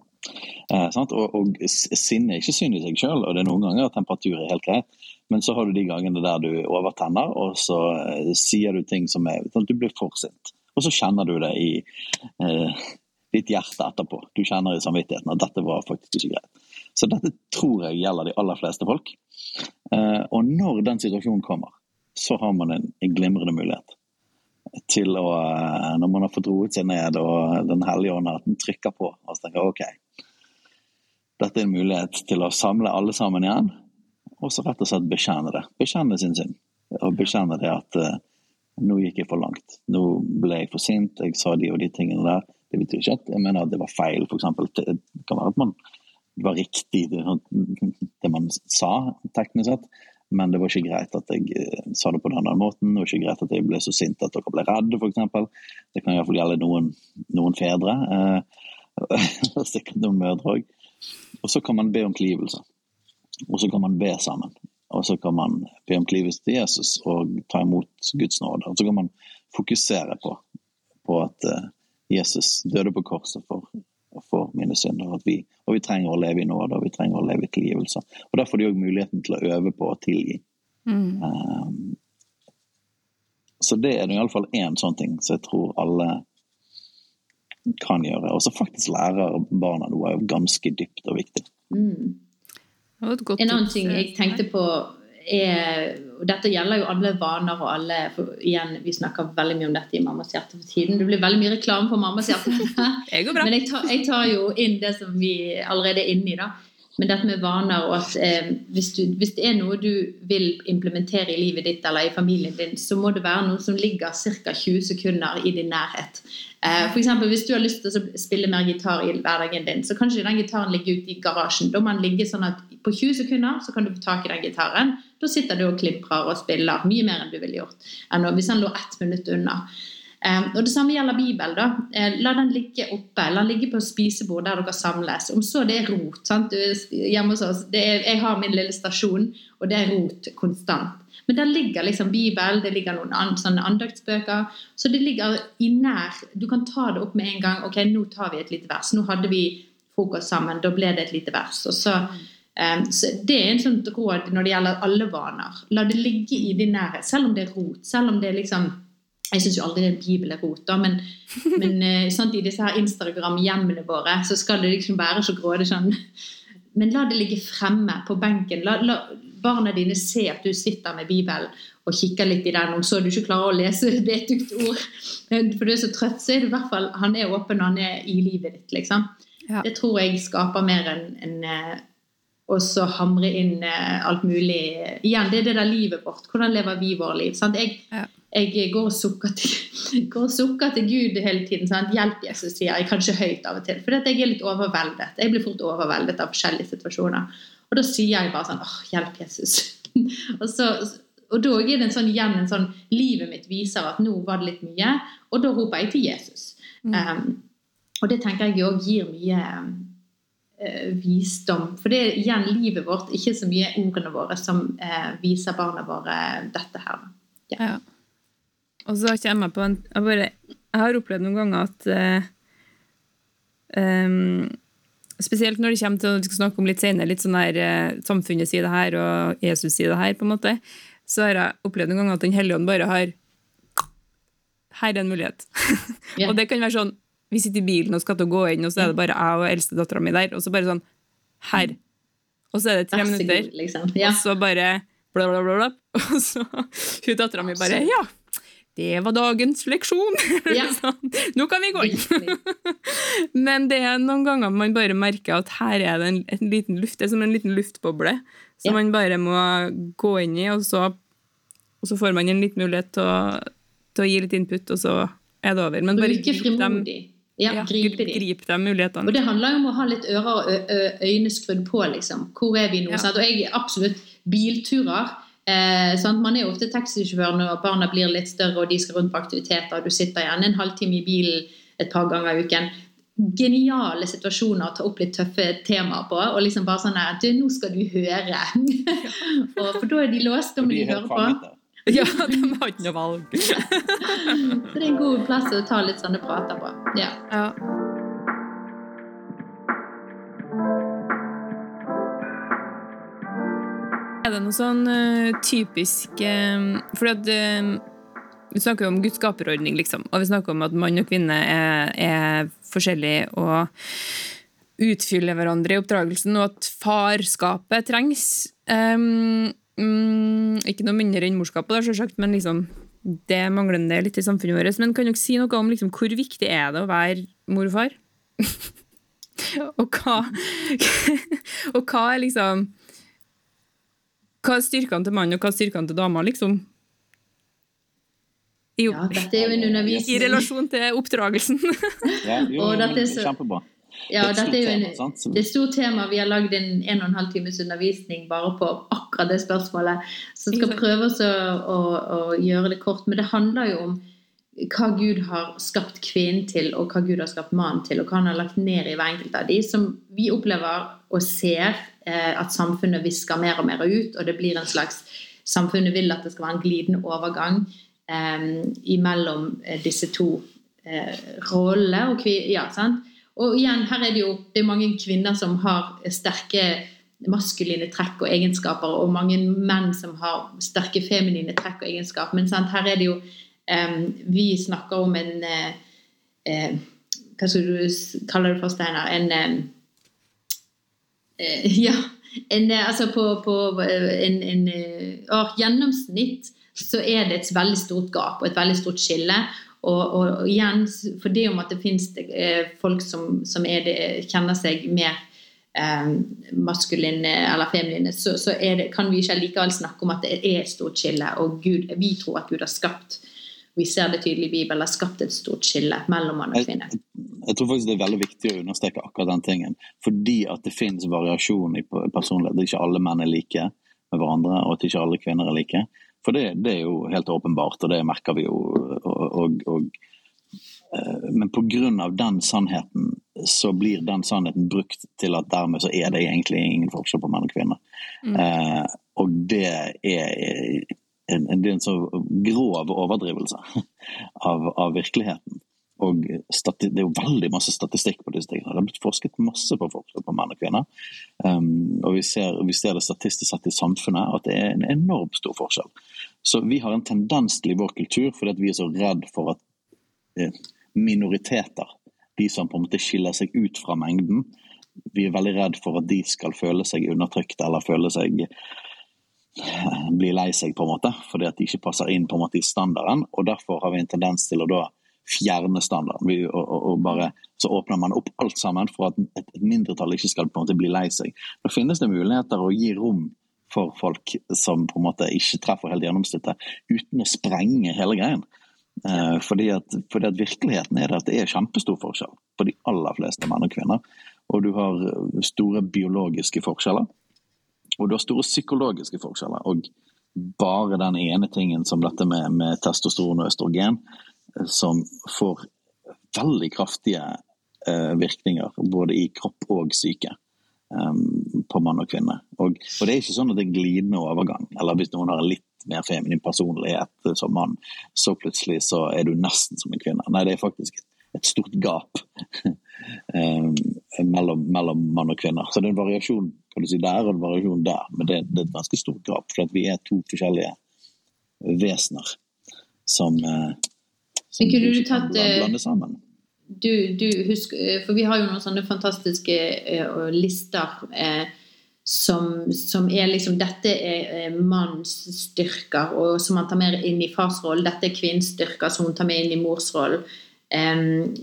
Speaker 1: Eh? Og, og sinne er ikke synd i seg sjøl, og det er noen ganger at temperatur er helt greit. Men så har du de gangene der du overtenner, og så eh, sier du ting som er sånn du blir for sint. Og så kjenner du det i eh, ditt hjerte etterpå. Du kjenner i samvittigheten at dette var faktisk ikke greit. Så dette tror jeg gjelder de aller fleste folk. Eh, og når den situasjonen kommer, så har man en, en glimrende mulighet til å eh, Når man har fått roet seg ned og Den hellige ånd trykker på og så tenker ok, dette er en mulighet til å samle alle sammen igjen, og så rett og slett bekjenne det. Bekjenne sin synd. Og bekjenne det at uh, nå gikk jeg for langt. Nå ble jeg for sint, jeg sa de og de tingene der. Det betyr ikke at jeg mener at det var feil, f.eks. Det kan være at man var riktig det, det man sa, teknisk sett. Men det var ikke greit at jeg eh, sa det på den andre måten. Det var ikke greit at jeg ble så sint at dere ble redde, f.eks. Det kan iallfall gjelde noen, noen fedre. Eh, sikkert noen mødre òg. Og så kan man be om tilgivelse. Og så kan man be sammen. Og så kan man be om tilgivelse til Jesus og ta imot Guds nåde. Og så kan man fokusere på, på at eh, Jesus døde på korset for, for mine synder. Vi, og vi trenger å leve i nåde, og vi trenger å leve i tilgivelse. Og Da får de òg muligheten til å øve på å tilgi.
Speaker 2: Mm.
Speaker 1: Um, så det er iallfall én sånn ting som jeg tror alle kan gjøre. Og så faktisk lærer barna noe er ganske dypt og viktig.
Speaker 3: Mm.
Speaker 2: Det godt
Speaker 3: En annen ting
Speaker 2: eh,
Speaker 3: jeg tenkte på er og Dette gjelder jo alle vaner og alle for igjen, Vi snakker veldig mye om dette i Mammas hjerte for tiden. Det blir veldig mye reklame for Mammas hjerte. Men jeg tar, jeg tar jo inn det som vi allerede er inne i. da. Men dette med vaner og at eh, hvis, du, hvis det er noe du vil implementere i livet ditt eller i familien din, så må det være noe som ligger ca. 20 sekunder i din nærhet. Eh, eksempel, hvis du har lyst til å spille mer gitar i hverdagen din, så kan ikke den gitaren ligge ute i garasjen. Da må den ligge sånn at på 20 sekunder så kan du få tak i den gitaren. Da sitter du og klimprer og spiller mye mer enn du ville gjort hvis den lå ett minutt unna. Um, og Det samme gjelder Bibelen. da. Eh, la den ligge oppe. La den ligge på spisebord der dere samles. Om så det er rot. sant? Hjemme hos oss, er, Jeg har min lille stasjon, og det er rot konstant. Men der ligger liksom Bibelen, det ligger noen an, sånne andaktsbøker. Så det ligger i nær Du kan ta det opp med en gang. Ok, nå tar vi et lite vers. Nå hadde vi frokost sammen, da ble det et lite vers. Og så Um, så Det er en sånn råd når det gjelder alle vaner. La det ligge i din nærhet, selv om det er rot. Selv om det er liksom jeg syns jo aldri det bibel er rot, da, men, men sånn, i disse her Instagram-hjemmene våre så skal det liksom være så grådig sånn Men la det ligge fremme på benken. La, la barna dine se at du sitter med Bibelen og kikker litt i den. Om så du ikke klarer å lese et vetugt ord for du er så trøtt, så er du i hvert fall han er åpen, han er i livet ditt, liksom. Ja. Det tror jeg skaper mer enn en, en og så hamre inn eh, alt mulig Igjen, det er det der livet vårt. Hvordan lever vi vårt liv? Sant? Jeg, ja. Jeg går, og sukker til, går og sukker til Gud hele tiden. Sant? Hjelp, Jesus, sier jeg kanskje høyt av og til. For jeg er litt overveldet. Jeg blir fort overveldet av forskjellige situasjoner. Og da sier jeg bare sånn åh, hjelp, Jesus. og, så, og da er det en sånn, igjen en sånn Livet mitt viser at nå var det litt mye, og da roper jeg til Jesus. Mm. Um, og det tenker jeg òg gir mye uh, visdom. For det er igjen livet vårt, ikke så mye ordene våre, som uh, viser barna våre dette her.
Speaker 2: Ja. ja. Og så kommer jeg på en Jeg, bare, jeg har opplevd noen ganger at eh, um, Spesielt når det kommer til å snakke om litt senere, litt sånn her eh, samfunnet sier det her, og Jesus sier det her, på en måte, så har jeg opplevd noen ganger at Den hellige ånd bare har Her er en mulighet. Yeah. og det kan være sånn vi sitter i bilen og skal til å gå inn, og så er det bare jeg og eldstedattera mi der. Og så bare sånn Her. Og så er det tre minutter, liksom. yeah. og så bare bla, bla, bla, bla. Og så hun dattera mi bare Ja, det var dagens leksjon! Ja. sånn, Nå kan vi gå inn! Men det er noen ganger man bare merker at her er det en, en liten luft, det er som en liten luftboble som ja. man bare må gå inn i, og så, og så får man en liten mulighet til å, til å, gi litt input, og så er det over.
Speaker 3: Men bare grip dem, ja, ja,
Speaker 2: gripe de. Grip de mulighetene.
Speaker 3: Og det handler jo om å ha litt ører og øyne skrudd på, liksom. Hvor er vi nå? Og jeg absolutt bilturer. Eh, sånn, man er jo ofte taxisjåfør når barna blir litt større og de skal rundt på aktiviteter. og Du sitter igjen en halvtime i bilen et par ganger i uken. Geniale situasjoner å ta opp litt tøffe temaer på. Og liksom bare sånn at Nå skal du høre! og, for da er de låst, da må de, de høre på.
Speaker 2: Ja, de har ikke noe valg.
Speaker 3: så det er en god plass å ta litt sånne prater på. Ja. ja.
Speaker 2: Er det noe sånn uh, typisk uh, For at uh, vi snakker jo om Guds skaperordning, liksom. Og vi snakker om at mann og kvinne er, er forskjellige og utfyller hverandre i oppdragelsen, og at farskapet trengs. Um, um, ikke noe mindre enn morskapet, selvsagt, men liksom, det mangler det litt i samfunnet vårt. Men kan dere si noe om liksom, hvor viktig er det å være mor og far? og hva Og hva er liksom Hva er styrkene til mannen, og hva er styrkene til dama, liksom?
Speaker 3: I, ja, dette er jo en undervisning.
Speaker 2: I relasjon til oppdragelsen.
Speaker 1: ja, jo, dette er så, kjempebra.
Speaker 3: Ja, det, er dette er jo en, tema, det er stort tema. Vi har lagd en en og en halv times undervisning bare på akkurat det spørsmålet. Så skal prøve å, å, å, gjøre det kort. Men det handler jo om hva Gud har skapt kvinnen til, og hva Gud har skapt mannen til, og hva han har lagt ned i hver enkelt av de, som vi opplever og ser at samfunnet visker mer og mer ut, og det blir en slags Samfunnet vil at det skal være en glidende overgang eh, imellom eh, disse to eh, rollene. Og, ja? Og igjen, her er det jo det er mange kvinner som har sterke maskuline trekk og egenskaper, og mange menn som har sterke feminine trekk og egenskaper. Men sant, her er det jo Vi snakker om en Hva skal du kalle det for, Steinar? En Ja. En, altså på, på en, en gjennomsnitt så er det et veldig stort gap og et veldig stort skille. Og, og, igjen, for det om at det finnes eh, folk som, som det, kjenner seg mer eh, maskuline eller feminine, så, så det, kan vi ikke likevel snakke om at det er et stort skille. Og Gud, vi tror at Gud har skapt vi ser det tydelig i Bibelen, har skapt et stort skille mellom mann og kvinne.
Speaker 1: Jeg, jeg, tror faktisk det er veldig viktig å understreke akkurat den tingen. Fordi at det finnes variasjon i personlighet. Det er ikke alle menn er like med hverandre, og at ikke alle kvinner er like. For det, det, er jo helt åpenbart, og det merker vi jo. Og, og, og, eh, men pga. den sannheten så blir den sannheten brukt til at dermed så er det egentlig ingen forskjell på menn og kvinner. Mm. Eh, og det er en, er en så grov overdrivelse av, av virkeligheten. og Det er jo veldig masse statistikk på disse tingene. Det har blitt forsket masse på forskjell på menn og kvinner. Um, og vi ser, vi ser, det statistisk sett i samfunnet at det er en enormt stor forskjell. Så vi har en tendens til i vår kultur, fordi vi er så redd for at eh, minoriteter, de som på en måte skiller seg ut fra mengden, vi er veldig redd for at de skal føle seg undertrykt eller føle seg eh, bli lei seg, på en måte, fordi at de ikke passer inn på en måte i standarden. og Derfor har vi en tendens til å da fjerne standarden. Vi, og, og, og bare, så åpner man opp alt sammen for at et, et, mindretall ikke skal på en måte bli lei seg. Da finnes det muligheter å gi rom for folk som på en måte ikke treffer helt gjennomsnittet, uten å sprenge hele greien. Eh, fordi, at, fordi, at, virkeligheten er det at det er kjempestor forskjell på de aller fleste menn og kvinner. Og du har store biologiske forskjeller, og du har store psykologiske forskjeller. Og bare den ene tingen som dette med, med testosteron og østrogen som får veldig kraftige eh, virkninger både i kropp og syke um, på mann og kvinne. Og, og, det er ikke sånn at det er glidende overgang. Eller hvis noen har litt mer feminin personlighet som mann, så plutselig så er du nesten som en kvinne. Nei, det er faktisk et stort gap um, mellom, mellom, mann og kvinner. Så det er en variasjon kan du si, der og en variasjon der, men det, det er et ganske stort gap. For vi er to forskjellige vesener som som
Speaker 3: men kunne du tatt eh, blande sammen. Du, du husker, eh, for vi har jo noen sånne fantastiske uh, lister uh, som, som, er liksom Dette er manns styrker, og som man tar med inn i farsrollen. Dette er kvinnens styrker, som hun tar med inn i morsrollen. Um,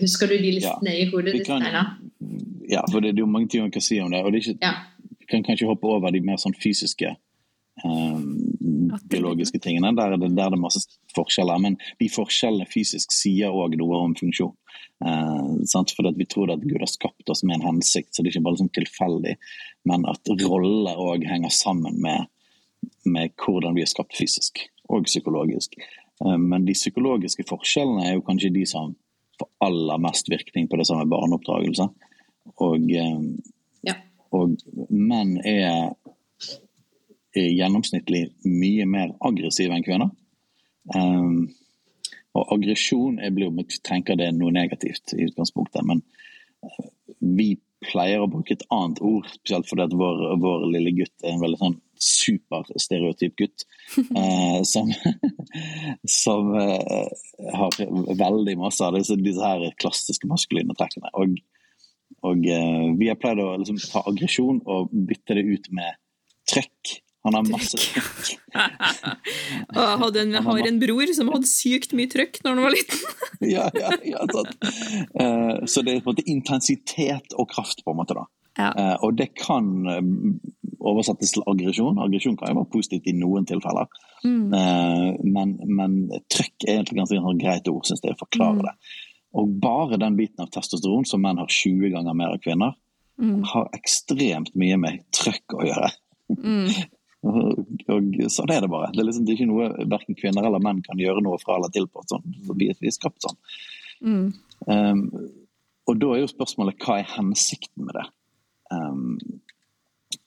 Speaker 3: husker du de listene ja, i hodet ditt, Steinar?
Speaker 1: Ja, for det, det, er jo mange ting man kan si om det. og det er ikke, ja. Vi kan kanskje hoppe over de mer sånn fysiske um, biologiske tingene. Der er, det, der er det masse forskjeller. Men de forskjellene fysisk sier òg noe om funksjon. Uh, for vi tror at Gud har skapt oss med en hensikt, så det er ikke bare sånn tilfeldig. Men at roller òg henger sammen med, med, hvordan vi er skapt fysisk og psykologisk. Uh, men de psykologiske forskjellene er jo kanskje de som får aller mest virkning på det som er barneoppdragelse. Og, uh, ja. og menn er gjennomsnittlig mye mer aggressive enn kvinner. Um, og aggresjon Jeg blir, tenker det er noe negativt i utgangspunktet, men uh, vi pleier å bruke et annet ord, spesielt fordi at vår, vår lille gutt er en veldig sånn superstereotyp gutt. Eh, som som eh, har veldig masse av disse, disse her klassiske maskuline trekkene. Og, og vi har pleid å liksom, ta aggresjon og bytte det ut med trøkk han har masse trøkk.
Speaker 2: og hadde en, har en bror som hadde sykt mye trøkk når han var liten.
Speaker 1: ja, ja, ja sant. Uh, så det er på en måte intensitet og kraft, på en måte. da. Ja. Uh, og det kan uh, oversettes til aggresjon. Aggresjon kan jo være positivt i noen tilfeller. Mm. men, men trøkk er egentlig ganske greit ord, syns jeg, forklare mm. det. Og bare den biten av testosteron, som menn har 20 ganger mer av kvinner, mm. har ekstremt mye med trøkk å gjøre. Mm. Og sånn er det bare. Det er, liksom, det er ikke noe verken kvinner eller menn kan gjøre noe fra eller til på. Sånn, vi, er skapt sånn. Mm. Um, og da er jo spørsmålet hva er hensikten med det? Um,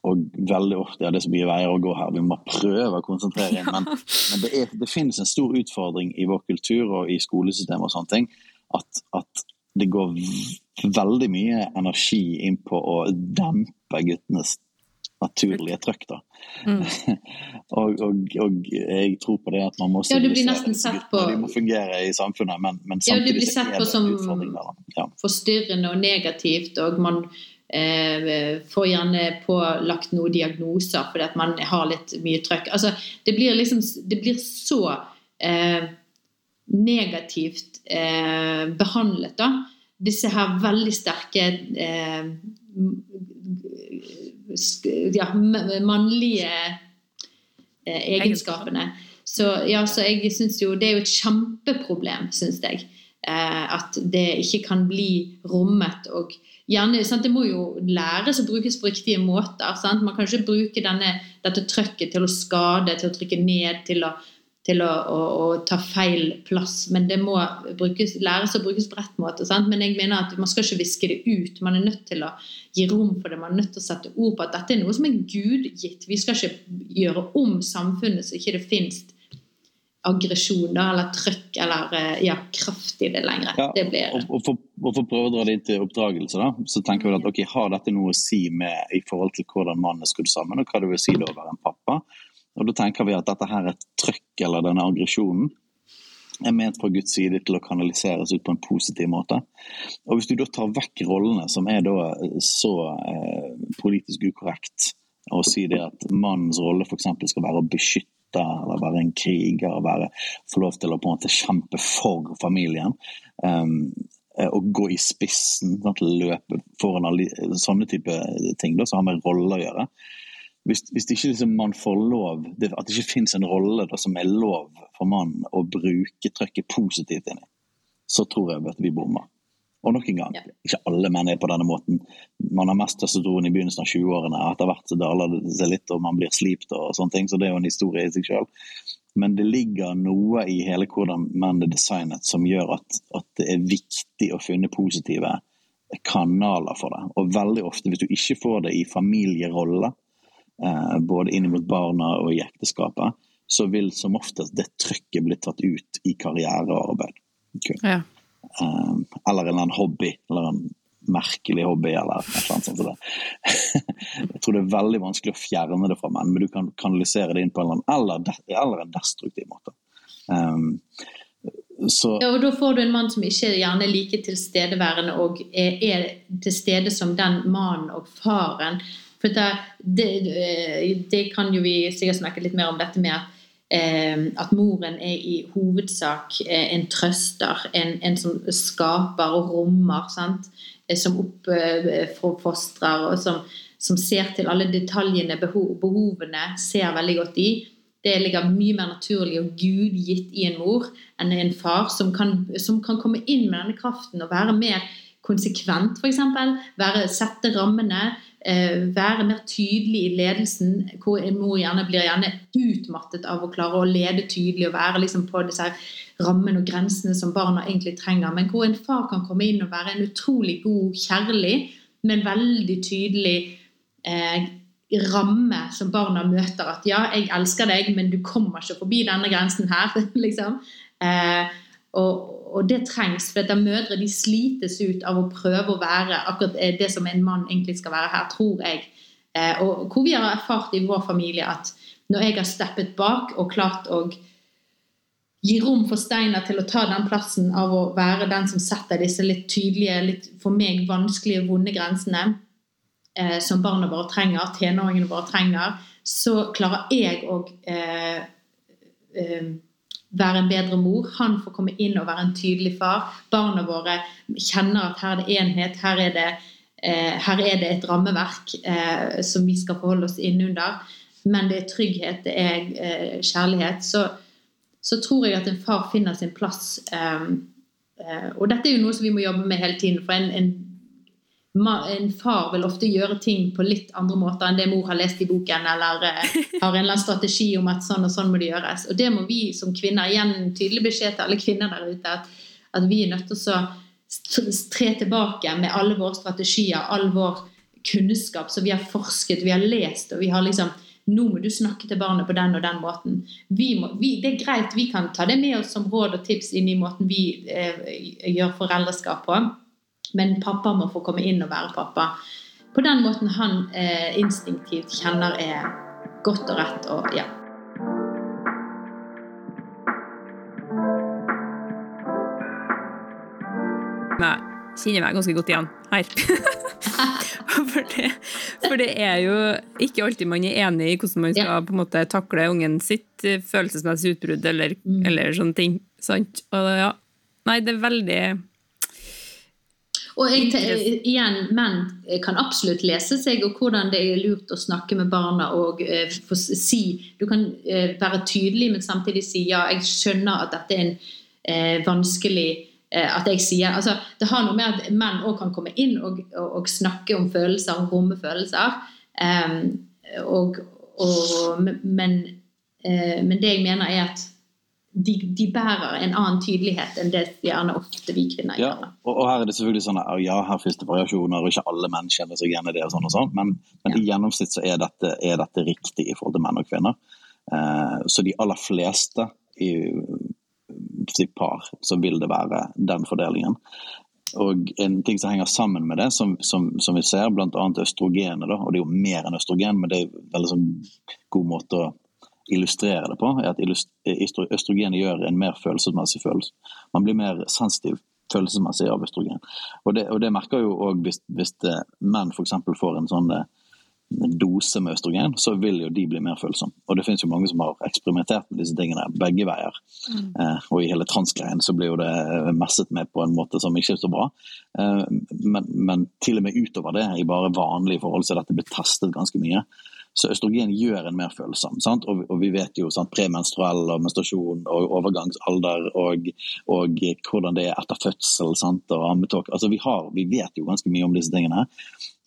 Speaker 1: og veldig ofte er det så mye veier å gå her. Vi må prøve å konsentrere inn. Men, men det, er, det, finnes en stor utfordring i vår kultur og i skolesystemet og sånne ting. At, at det går veldig mye energi inn på å dempe guttenes naturlige trøkk. da. Mm. og, og, og, jeg tror på det at man må
Speaker 3: ja, du blir nesten sett på
Speaker 1: De må fungere i samfunnet, men, men samtidig ja,
Speaker 3: du blir sett på som ja. forstyrrende og negativt, og man eh, får gjerne pålagt noen diagnoser fordi at man har litt mye trøkk. Altså, det blir liksom Det blir så eh, negativt eh, behandlet, da. Disse her veldig sterke eh, ja, mannlige eh, egenskapene. Så, ja, så jeg synes jo det er jo et kjempeproblem, syns jeg. Eh, at det ikke kan bli rommet. og gjerne, sant? Det må jo læres å brukes på riktige måter. Sant? Man kan ikke bruke denne, dette trøkket til å skade, til å trykke ned, til å til å, å, å, ta feil plass. Men det må brukes, læres å brukes på rett måte. Sant? Men jeg mener at man skal ikke viske det ut. Man er nødt til å gi rom for det. Man er nødt til å sette ord på at dette er noe som er gudgitt. Vi skal ikke gjøre om samfunnet så ikke det finnes aggresjon eller trøkk eller eh, ja, kraft i det lenger.
Speaker 1: Ja,
Speaker 3: det blir
Speaker 1: og, og, for, og for å prøve å dra det inn til oppdragelse, da, så tenker vi at ok, har dette noe å si med i forhold til hvordan mannen er skrudd sammen, og hva det vil si da å være en pappa? Og Da tenker vi at dette her er trøkk eller denne aggresjonen er ment fra Guds side til å kanaliseres ut på en positiv måte. Og Hvis du da tar vekk rollene, som er da så eh, politisk ukorrekt, og sier det at mannens rolle f.eks. skal være å beskytte eller være en kriger, være, få lov til å på en måte kjempe for familien. Um, og gå i spissen, sånn, løpe foran alle sånne type ting da, som har med roller å gjøre. Hvis, hvis ikke liksom man får lov, det, at det ikke finnes en rolle da, som er lov for mannen å bruke trøkket positivt inn i, så tror jeg at vi bommer. Og nok en gang,
Speaker 3: Ja.
Speaker 1: ikke alle menn er på denne måten. Man har mest testosteron i begynnelsen av 20-årene, etter hvert så daler det seg litt og man blir slipt og sånne ting, så det er jo en historie i seg sjøl. Men det ligger noe i hele hvordan menn er designet som gjør at, at det er viktig å finne positive kanaler for det. Og veldig ofte, hvis du ikke får det i familierolle, eh, både inn mot barna og i ekteskapet, så vil som oftest det trykket bli tatt ut i karriere og arbeid. Ok.
Speaker 2: Ja.
Speaker 1: Eh, eller en eller annen hobby, eller en merkelig hobby, eller et eller annet sånt. Jeg tror det er veldig vanskelig å fjerne det fra menn, men du kan kanalisere det inn på en eller annen, eller, eller en destruktiv måte. Um, så
Speaker 3: Ja, og Da får du en mann som ikke er gjerne like tilstedeværende og er, er til stede som den mannen og faren. For det, det, det kan jo vi sikkert snakke litt mer om dette med at, eh, at moren er i hovedsak eh, en trøster, en, en som skaper og rommer, sant? Eh, som oppfostrer, og som, som ser til alle detaljene, behov, behovene, ser veldig godt i. Det ligger mye mer naturlig og gudgitt i en mor enn en far, som kan, som kan komme inn med denne kraften og være mer konsekvent, f.eks. Sette rammene, eh, være mer tydelig i ledelsen, hvor mor gjerne blir gjerne utmattet av å klare å lede tydelig og være liksom på disse rammene og grensene som barna egentlig trenger. Men hvor en far kan komme inn og være en utrolig god, kjærlig, men veldig tydelig eh, ramme som barna møter. At ja, jeg elsker deg, men du kommer ikke forbi denne grensen her. liksom. Eh, og, og det trengs, for dette mødre de slites ut av å prøve å være akkurat det som en mann egentlig skal være her, tror jeg. Eh, og hvor vi har erfart i vår familie at når jeg har steppet bak og klart å gi rom for Steinar til å ta den plassen av å være den som setter disse litt tydelige, litt for meg vanskelige, vonde grensene, eh, som barna våre trenger, tenåringene våre trenger, så klarer jeg å eh, eh, være en bedre mor. Han får komme inn og være en tydelig far. Barna våre kjenner at her er det enhet, her er det, eh, her er det et rammeverk eh, som vi skal forholde oss innunder. Men det er trygghet, det er eh, kjærlighet. Så, så tror jeg at en far finner sin plass. eh, eh, og dette er jo noe som vi må jobbe med hele tiden. For en, en en far vil ofte gjøre ting på litt andre måter enn det mor har lest i boken, eller eh, har en eller annen strategi om at sånn og sånn må det gjøres. Og det må vi som kvinner igjen tydelig beskjed til alle kvinner der ute, at, at vi er nødt til å tre tilbake med alle våre strategier, all vår kunnskap som vi har forsket, vi har lest, og vi har liksom nå må du snakke til barnet på den og den måten. Vi må, vi, det er greit, vi kan ta det med oss som råd og tips inn i måten vi eh, gjør foreldreskap på. Men pappa må få komme inn og være pappa. På den måten han eh, instinktivt kjenner er godt og rett. og ja.
Speaker 2: Nei kjenner meg ganske godt igjen her. for, det, for det er jo ikke alltid man er enig i hvordan man skal på en måte takle ungen sitt eh, følelsesmessige utbrudd eller,
Speaker 3: Mm.
Speaker 2: eller sånne ting. Sant? Og ja. Nei, det er veldig
Speaker 3: Og jeg, igjen, menn kan absolutt lese seg og hvordan det er lurt å snakke med barna og eh, få si Du kan eh, være tydelig, men samtidig si ja, jeg skjønner at dette er en eh, vanskelig eh, At jeg sier altså, Det har noe med at menn òg kan komme inn og, og, og snakke om følelser og romme følelser. Em, og, men, eh, men det jeg mener, er at de, de bærer en annen tydelighet enn det gjerne ofte vi kvinner
Speaker 1: Ja,
Speaker 3: gjør.
Speaker 1: og, og her er det selvfølgelig sånn at ja, her finnes det variasjoner, og ikke alle menn kjenner seg igjen i det, og sånn og sånn, men, men i gjennomsnitt så er dette, er dette riktig i forhold til menn og kvinner. Eh, så de aller fleste i sitt par, så vil det være den fordelingen. Og en ting som henger sammen med det, som, som, som vi ser, bl.a. østrogenet. Da, og det er jo mer enn østrogen, men det er en veldig sånn god måte å illustrere det på, er at østrogenet gjør en mer følelsesmessig følelse. Man blir mer sensitiv følelsesmessig av østrogen. Og det, og det merker jo òg hvis, hvis menn f.eks. får en sånn dose med østrogen, så vil jo de bli mer følsomme. Og det finnes jo mange som har eksperimentert med disse tingene begge veier. Mm. Eh, og i hele transgreien så blir jo det messet med på en måte som ikke er så bra. Eh, men, men, til og med utover det, i bare vanlige forhold, så er dette blitt testet ganske mye. Så østrogen gjør en mer følsom. Og, og, vi vet jo sant, premenstruell og menstruasjon og overgangsalder og, og hvordan det er etter fødsel sant, og ammetåke. Altså, vi, vi vet jo ganske mye om disse tingene.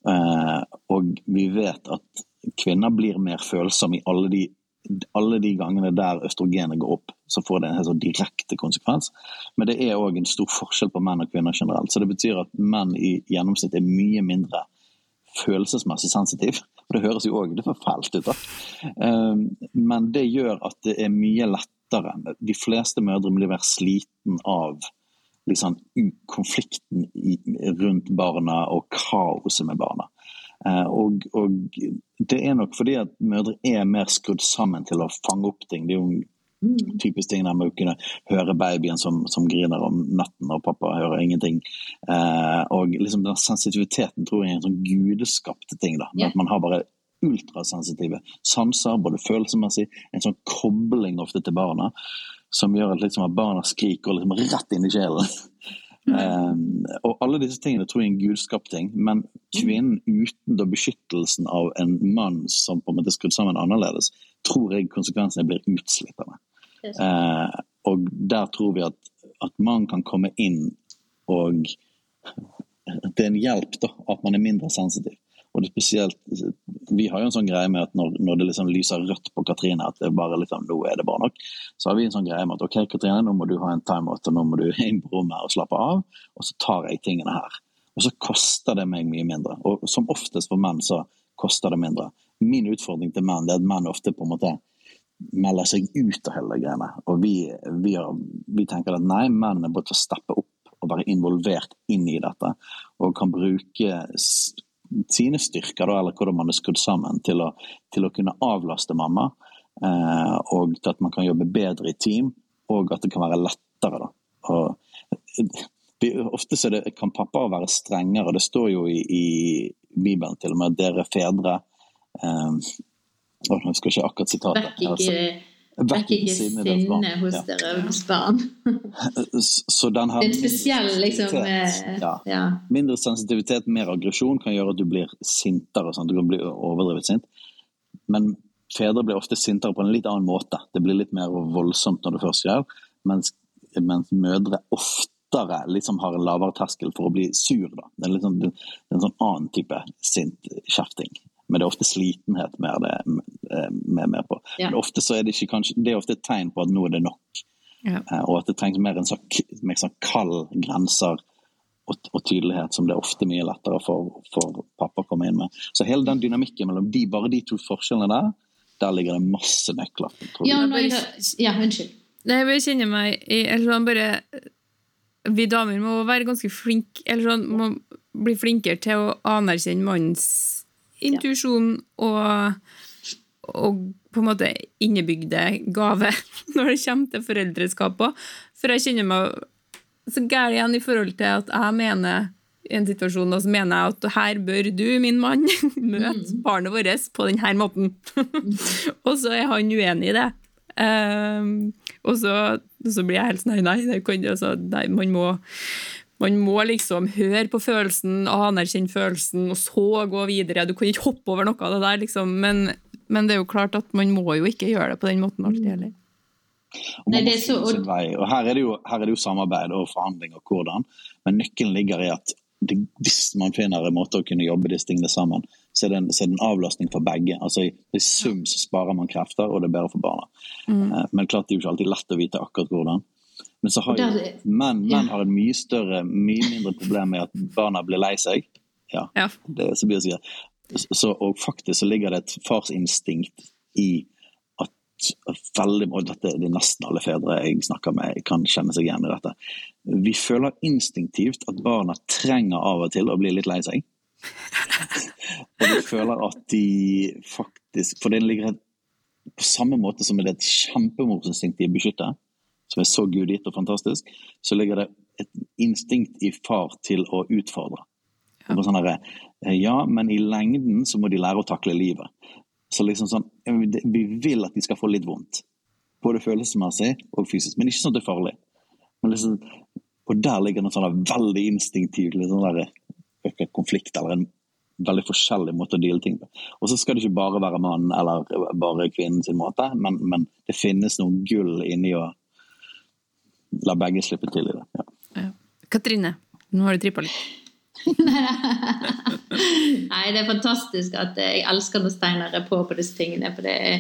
Speaker 1: Uh, og vi vet at kvinner blir mer følsomme i alle de, alle de gangene der østrogenet går opp. Så får det en sånn direkte konsekvens. Men det er òg en stor forskjell på menn og kvinner generelt. Så det betyr at menn i gjennomsnitt er mye mindre følelsesmessig sensitiv. Og det høres jo òg fælt ut, da. Eh, men det gjør at det er mye lettere. De fleste mødre blir mer sliten av liksom, konflikten rundt barna og kaoset med barna. Eh, og, og, det er nok fordi at mødre er mer skrudd sammen til å fange opp ting. Det er jo mm. typisk ting der med å kunne høre babyen som, som, griner om natten, og pappa hører ingenting. Eh, og liksom den sensitiviteten tror jeg er en sånn gudeskapte ting. da, yeah. At man har bare ultrasensitive sanser, både følelsesmessig, en sånn kobling ofte til barna som gjør at, liksom, at barna skriker liksom, rett inn i sjelen. Mm. Um, og alle disse tingene tror jeg er en gudskapt ting, men kvinnen uten da beskyttelsen av en mann som på en måte er skrudd sammen annerledes, tror jeg konsekvensene blir utslittende. Uh, og der tror vi at, at man kan komme inn og Det er en hjelp da, at man er mindre sensitiv. Og det spesielt, Vi har jo en sånn greie med at når, når det liksom lyser rødt på Katrine, at det bare liksom, nå er det bare nok, så har vi en sånn greie med at ok, Katrine, nå må du ha en timeout, og nå må du inn på rommet og slappe av, og så tar jeg tingene her. Og så koster det meg mye mindre. Og som oftest for menn så koster det mindre. Min utfordring til menn er at menn ofte på en måte melder seg ut av hele greiene. Og vi, vi, har, vi tenker at nei, mennene bør til steppe opp og være involvert inn i dette. Og kan bruke sine styrker, da, eller hvordan man er skrudd sammen, til å, til å kunne avlaste mamma. Eh, og til at man kan jobbe bedre i team, og at det kan være lettere. Da. Og, ofte så det, kan pappa være strengere. Det står jo i, i Bibelen til og med at dere fedre eh, Jeg husker ikke akkurat sitatet.
Speaker 3: Vekk ikke Vekk ikke sinne hos ja. deres barn.
Speaker 1: Så den her
Speaker 3: en spesiell liksom eh,
Speaker 1: ja. ja. Mindre sensitivitet, mer aggresjon kan gjøre at du blir sintere. Sånn. Du kan bli overdrevet sint. Men fedre blir ofte sintere på en litt annen måte. Det blir litt mer voldsomt når det først skjer, mens, mens mødre oftere liksom har en lavere terskel for å bli sur. Da. Det er, liksom, det er en sånn annen type sint kjefting men det er ofte slitenhet mer det med mer på. Ja. Men ofte så er det ikke kanskje, det er ofte et tegn på at nå er det nok. Ja. Eh, og at det trengs mer en sånn, mer sånn kald grenser og, og, tydelighet, som det er ofte mye lettere for, for pappa å komme inn med. Så hele den dynamikken mellom de, bare de to forskjellene der, der ligger det masse nøkler.
Speaker 3: Ja, ja, unnskyld.
Speaker 2: Nei, jeg kjenner meg i eller sånn bare Vi damer må være ganske flinke eller sånn, må bli flinkere til å anerkjenne mannens intuisjon og, og på en måte innebygde gave når det kommer til foreldreskap òg. For jeg kjenner meg så gæren igjen i forhold til at jeg mener i en situasjon så mener jeg at her bør du, min mann, møte mm. barnet vårt på denne måten. og så er han uenig i det. Um, og så, så, blir jeg helt sånn nei, nei, kan, altså, nei, man må man må liksom høre på følelsen, anerkjenne følelsen, og så gå videre. Du kan ikke hoppe over noe av det der, liksom. Men, men, det er jo klart at man må jo ikke gjøre det på den måten alltid heller.
Speaker 1: Og. Og her er, jo, her er, det jo, samarbeid og forhandling og hvordan, men nøkkelen ligger i at det, hvis man finner en måte å kunne jobbe disse tingene sammen, så er det en, så er det en avlastning for begge. Altså I, i sum så sparer man krefter, og det er bedre for barna. Mm. Eh, men klart det er jo ikke alltid lett å vite akkurat hvordan. Men så har jo menn, menn har et mye større, mye mindre problem med at barna blir lei seg. Ja, ja. det så blir det Så, og faktisk så ligger det et farsinstinkt i at veldig, og dette er det nesten alle fedre jeg snakker med, kan kjenne seg igjen i dette. Vi føler instinktivt at barna trenger av og til å bli litt lei seg. og vi føler at de faktisk For det ligger på samme måte som det er et kjempemorsinstinkt de beskytter beskytte, som er så gudgitt og fantastisk, så ligger det et instinkt i far til å utfordre. Ja. Sånn her, ja, men i lengden så må de lære å takle livet. Så liksom sånn, Vi vil at de skal få litt vondt. Både følelsesmessig og fysisk. Men ikke sånn at det er farlig. Liksom, og der ligger noe sånn veldig instinktiv liksom der, konflikt, eller en veldig forskjellig måte å deale ting på. Og så skal det ikke bare være mannen eller bare kvinnen sin måte, men, men, det finnes noe gull inni å la begge slippe til i det. Ja.
Speaker 2: Ja. Katrine, nå har du trippa litt.
Speaker 3: Nei, det er fantastisk at jeg elsker når Steinar er på på disse tingene. For det er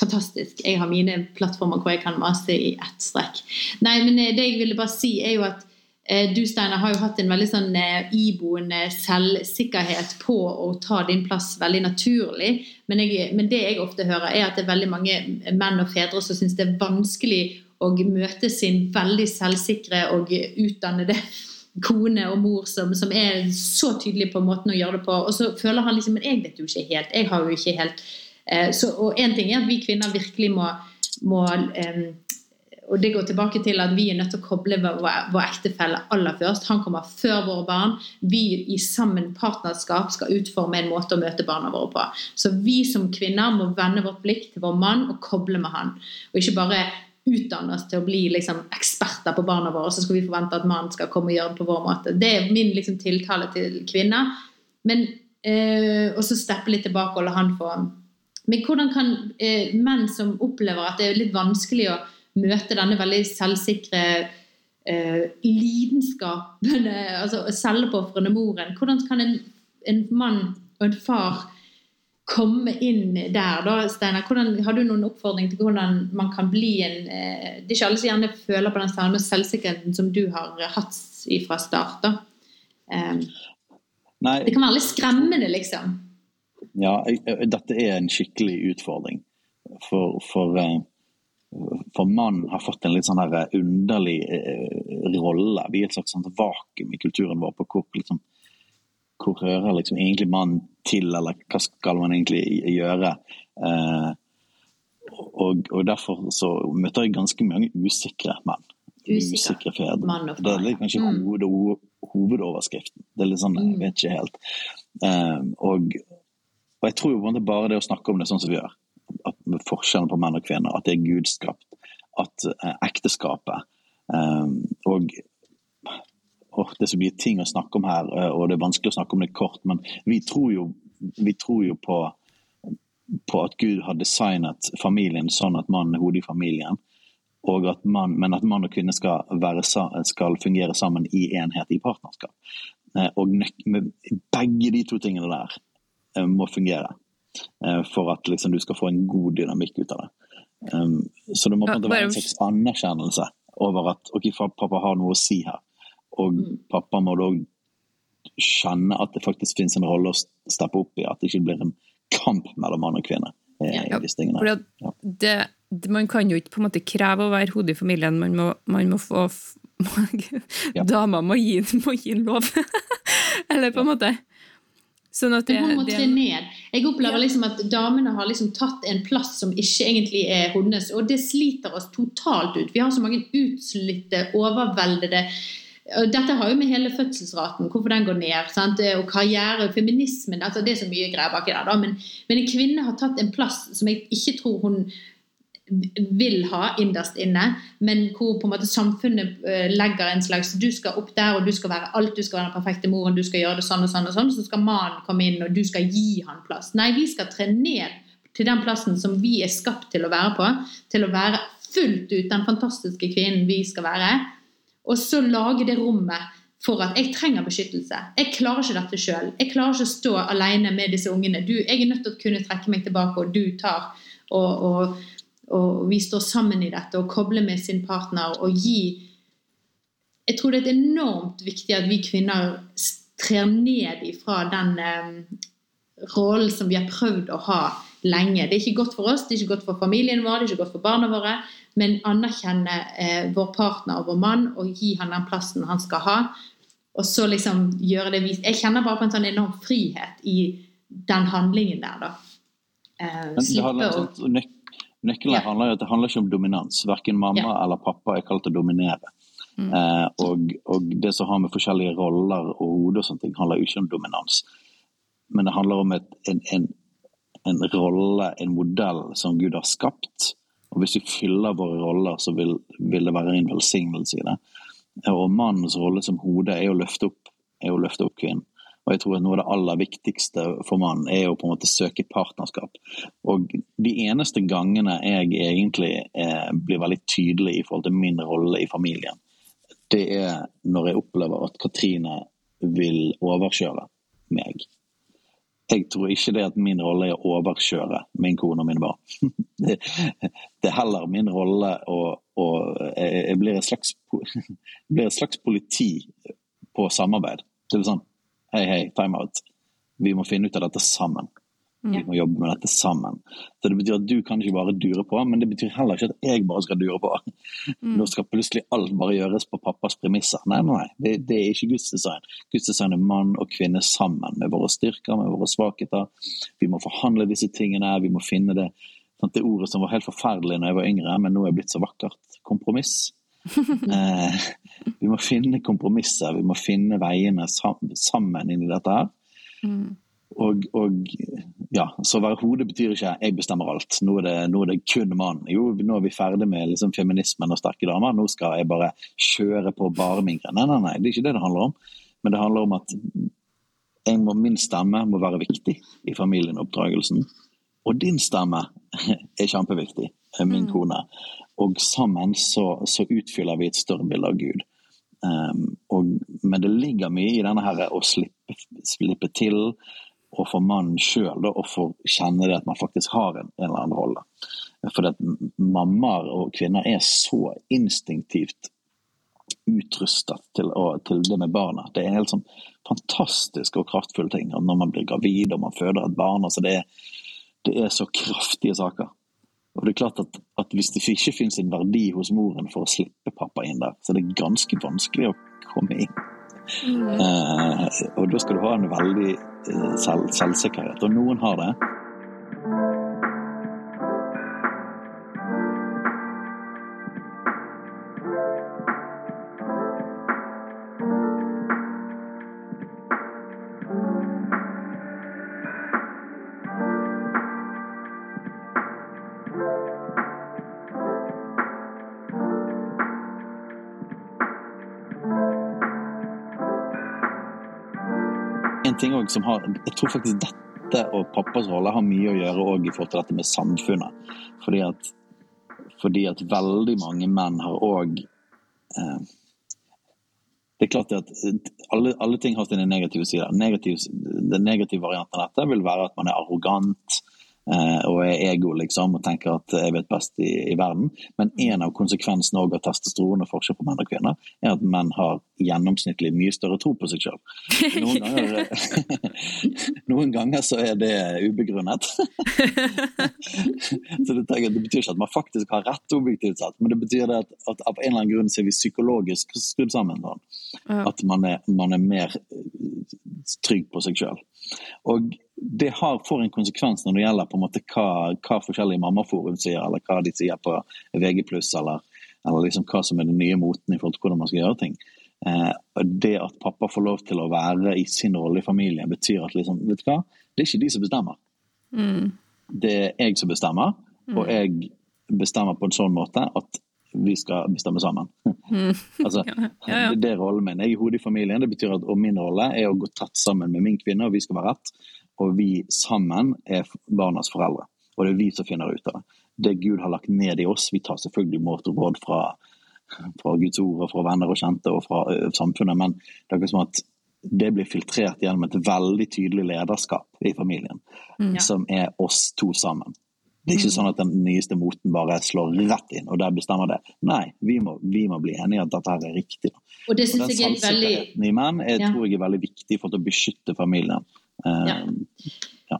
Speaker 3: fantastisk. Jeg har mine plattformer hvor jeg kan mase i ett strekk. Nei, men eh, det jeg ville bare si, er jo at eh, du, Steinar, har jo hatt en veldig sånn eh, iboende selvsikkerhet på å ta din plass veldig naturlig. Men, jeg, men, det jeg ofte hører, er at det er veldig mange menn og fedre som syns det er vanskelig å møte sin veldig selvsikre og utdannede kone og mor som, som, er så tydelig på måten å gjøre det på. Og så føler han liksom Men jeg vet jo ikke helt. Jeg har jo ikke helt eh, så, Og én ting er at vi kvinner virkelig må, må eh, og det går tilbake til at Vi er nødt til å koble vår, vår ektefelle aller først. Han kommer før våre barn. Vi i sammen partnerskap skal utforme en måte å møte barna våre på. Så vi som kvinner må vende vårt blikk til vår mann og koble med han. Og ikke bare utdanne oss til å bli liksom, eksperter på barna våre, så skal vi forvente at mannen skal komme og gjøre det på vår måte. Det er min liksom, tiltale til kvinner. Men, eh, og så steppe litt tilbake og la han få Men hvordan kan eh, menn som opplever at det er litt vanskelig å møte denne veldig selvsikre eh, lidenskapen, altså selvpåofrende moren, hvordan kan en, en mann og en far komme inn der, da, Steinar? Har du noen oppfordring til hvordan man kan bli en eh, Det er ikke alle som gjerne føler på den samme selvsikkerheten som du har hatt fra start. da. Um, det kan være litt skremmende, liksom.
Speaker 1: Ja, dette er en skikkelig utfordring. For, for, eh, for mannen har fått en litt sånn her underlig rolle. Vi er et slags vakuum i kulturen vår på hvor liksom, hvor hører liksom egentlig mannen til, eller hva skal man egentlig gjøre? Eh, og, og, derfor så møter jeg ganske mange usikre menn.
Speaker 3: Usikre
Speaker 1: fedre. Det er kanskje mm. hoved, hovedoverskriften. Det er litt sånn, jeg mm. vet ikke helt. Eh, og, og, jeg tror jo bare det å snakke om det sånn som vi gjør, at forskjellen på menn og kvinner, at det er gudskapt, at eh, ekteskapet eh, og oh, det er så mye ting å snakke om her, eh, og det er vanskelig å snakke om det kort, men vi tror jo, vi tror jo på, på, at Gud har designet familien sånn at mannen er hodet i familien. At man, men at mann og kvinne skal, være, skal, fungere sammen i enhet, i partnerskap. Eh, og begge de to tingene der eh, må fungere for at liksom, du skal få en god dynamikk ut av det. Så det må på en måte være en slags anerkjennelse over at ok, pappa har noe å si her. Og mm. pappa må da kjenne at det faktisk finnes en rolle å steppe opp i, at det ikke blir en kamp mellom mann og kvinne.
Speaker 2: Ja, ja. ja. Det, det, man kan jo ikke på en måte kreve å være hodet i familien, man må, man må få ja. Dama må gi, må gi en lov. Eller på en måte.
Speaker 3: Sånn at det, hun må tre ned. Jeg opplever liksom at damene har liksom tatt en plass som ikke egentlig er hennes, og det sliter oss totalt ut. Vi har så mange utslitte, overveldede dette har jo med hele fødselsraten, hvorfor den går ned. Sant? Og karriere, feminismen altså Det er så mye greier baki der. Men, men, en kvinne har tatt en plass som jeg ikke tror hun vil ha innerst inne, men hvor på en måte samfunnet eh, legger en slags Du skal opp der, og du skal være alt. Du skal være den perfekte moren, du skal gjøre det sånn og sånn, og sånn, så skal mannen komme inn, og du skal gi han plass. Nei, vi skal tre ned til den plassen som vi er skapt til å være på. Til å være fullt ut den fantastiske kvinnen vi skal være og så lage det rommet for at jeg trenger beskyttelse. Jeg klarer ikke dette sjøl. Jeg klarer ikke å stå alene med disse ungene. Du, jeg er nødt til å kunne trekke meg tilbake, og du tar. Og, og, og vi står sammen i dette og kobler med sin partner og gi Jeg tror det er enormt viktig at vi kvinner trer ned ifra den eh, rollen som vi har prøvd å ha lenge. Det er ikke godt for oss, det er ikke godt for familien vår, det er ikke godt for barna våre. Men anerkjenne eh, vår partner og vår mann og gi han den plassen han skal ha. Og så liksom gjøre det vis Jeg kjenner bare på en sånn enorm frihet i den handlingen der, da. Eh,
Speaker 1: slippe å nøk Nøkkelen ja. handler jo at det handler ikke om dominans. Verken mamma ja. eller pappa er kalt å dominere. Mm. Eh, og, og, det som har med forskjellige roller og hode og sånne ting, handler jo ikke om dominans. Men det handler om et, en, en, en, rolle, en modell som Gud har skapt. Og hvis vi fyller våre roller, så vil, vil det være en velsignelse i det. Og mannens rolle som hode er å løfte opp, er å løfte opp kvinnen. Og jeg tror at Noe av det aller viktigste for mannen er å på en måte søke partnerskap. Og De eneste gangene jeg egentlig eh, blir veldig tydelig i forhold til min rolle i familien, det er når jeg opplever at Katrine vil overkjøre meg. Jeg tror ikke det at min rolle er å overkjøre min kone og mine barn. Det, er heller min rolle å, å Jeg blir et, slags, blir et slags politi på samarbeid. Det er sånn Hei, hei, time out. Vi må finne ut av dette sammen. Vi må jobbe med dette sammen. Så Det betyr at du kan ikke bare dure på, men det betyr heller ikke at jeg bare skal dure på. Mm. Nå skal plutselig alt bare gjøres på pappas premisser. Nei, nei, det, det er ikke Guds design. Guds design er mann og kvinne sammen, med våre styrker, med våre svakheter. Vi må forhandle disse tingene, vi må finne det, det ordet som var helt forferdelig når jeg var yngre, men nå er blitt så vakkert. Kompromiss. eh, vi må finne kompromisser, vi må finne veiene sammen inn i dette her. Mm. Og, og, ja, Så å være hode betyr ikke 'jeg bestemmer alt'. Nå er det, nå er det kun mann. Jo, nå er vi ferdig med liksom, feminismen og sterke damer. Nå skal jeg bare kjøre på bare min gren. Nei, nei, nei, det er ikke det det handler om. Men det handler om at må, min stemme må være viktig i familienoppdragelsen Og din stemme er kjempeviktig, min mm. kone. Og sammen så, så utfyller vi et større bilde av Gud. Um, og, men det ligger mye i denne her å slippe, slippe til og for mannen sjøl å få kjenne det at man faktisk har en, en eller annen rolle. For at mammaer og kvinner er så instinktivt utrustet til, til, det med barna. Det er helt sånn fantastisk og kraftfulle ting. Når man blir gravid og man føder et barn. Altså det, er, det er så kraftige saker. Og det er klart at, at Hvis det ikke finnes en verdi hos moren for å slippe pappa inn der, så er det ganske vanskelig å komme inn. Mm. Eh, og da skal du ha en veldig uh, selv, selvsikkerhet. Og noen har det. Ting som har Jeg tror faktisk dette og pappas rolle har mye å gjøre òg i forhold til dette med samfunnet. Fordi at, fordi at veldig mange menn har òg eh, det er klart at alle, alle, ting har sine negative sider. Negativ, den negative varianten av dette vil være at man er arrogant, Eh, og er ego, liksom, og tenker at jeg vet best i, i verden. Men en av konsekvensene av testosteron og forskjell på menn og kvinner, er at menn har gjennomsnittlig mye større tro på seg selv. Noen ganger, noen ganger så er det ubegrunnet. så det, det, betyr ikke at man faktisk har rett objektivt sett, men det betyr det at, at, av en eller annen grunn så er vi psykologisk skrudd sammen sånn. At man er, man er mer eh, trygg på seg sjøl. Og det har, får en konsekvens når det gjelder på en måte hva, hva forskjellige mammaforum sier, eller hva de sier på VG+, eller, eller liksom hva som er den nye moten i forhold til hvordan man skal gjøre ting. Eh, det at pappa får lov til å være i sin rolle i familien, betyr at liksom, vet du hva? det er ikke de som bestemmer. Mm. Det er jeg som bestemmer, og mm. jeg bestemmer på en sånn måte at vi skal bestemme sammen. Mm. altså, ja, ja, ja. Det er rollen min. Jeg er hodet i familien. Det betyr at og min rolle er å gå tett sammen med min kvinne, og vi skal være rett og vi sammen er barnas foreldre. Og det er vi som finner ut av det. Det Gud har lagt ned i oss, vi tar selvfølgelig imot råd fra, fra Guds ord og fra venner og kjente og fra ø, samfunnet, men det er som at det blir filtrert gjennom et veldig tydelig lederskap i familien, mm, ja. som er oss to sammen. Det er ikke mm. sånn at den nyeste moten bare slår rett inn, og der bestemmer det. Nei, vi må, vi må bli enige at dette her er riktig.
Speaker 3: Og det synes jeg er veldig...
Speaker 1: i menn ja. tror jeg er veldig viktig for å beskytte familien.
Speaker 3: Ja.
Speaker 1: ja.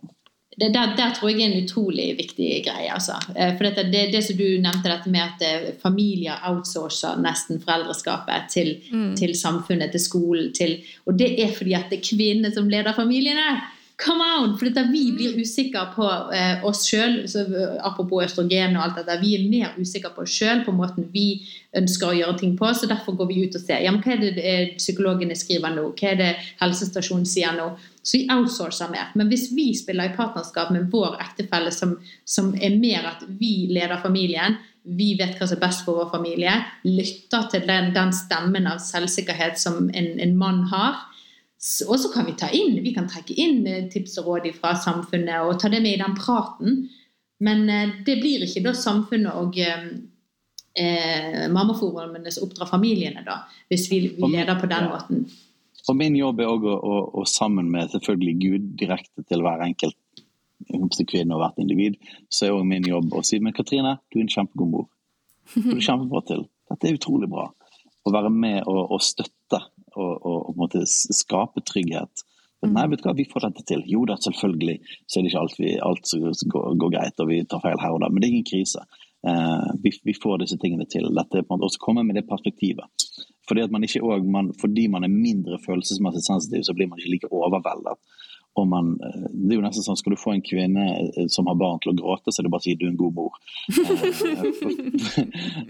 Speaker 3: det, der, der, tror jeg er en utrolig viktig greie. Altså. Eh, for dette, det, det som du nevnte, dette med at eh, familier outsourcer nesten foreldreskapet til, mm. til samfunnet, til skolen. Til, og det er fordi at det er kvinnene som leder familiene. Come on! For dette, vi blir mm. usikre på eh, oss sjøl. Apropos østrogen og alt dette. Vi er mer usikre på oss sjøl, på måten vi ønsker å gjøre ting på. Så derfor går vi ut og ser ja, men hva er det eh, psykologene skriver nå. Hva er det helsestasjonen sier nå. Så vi outsourcer mer. Men hvis vi spiller i partnerskap med vår ektefelle som, som er mer at vi leder familien, vi vet hva som er best for vår familie, lytter til den, den stemmen av selvsikkerhet som en, en mann har, og så kan vi ta inn, vi kan trekke inn eh, tips og råd fra samfunnet og ta det med i den praten. Men eh, det blir ikke da samfunnet og eh, eh mammaforumene som oppdrar familiene, da, hvis vi, vi leder på den måten.
Speaker 1: Og min jobb er også å, å, å, sammen med selvfølgelig Gud direkte til hver enkelt kvinne og hvert individ, så er også min jobb å si men Katrine, du er en kjempegod mor. Du er kjempebra til. Dette er utrolig bra. Å være med og, og støtte og, og, og skape trygghet. Men nei, vet du hva, vi får dette til. Jo da, selvfølgelig så er det ikke alt, vi, alt som går, går, greit, og vi tar feil her og der. Men det er ingen krise. Uh, vi, vi, får disse tingene til. Dette så kommer måte med det perspektivet. Fordi, man ikke man, fordi man er mindre følelsesmessig sensitiv, så blir man ikke like overveldet. Og man, eh, det er jo nesten sånn, Skal du få en kvinne eh, som har barn til å gråte, så er det bare å si du er en god mor.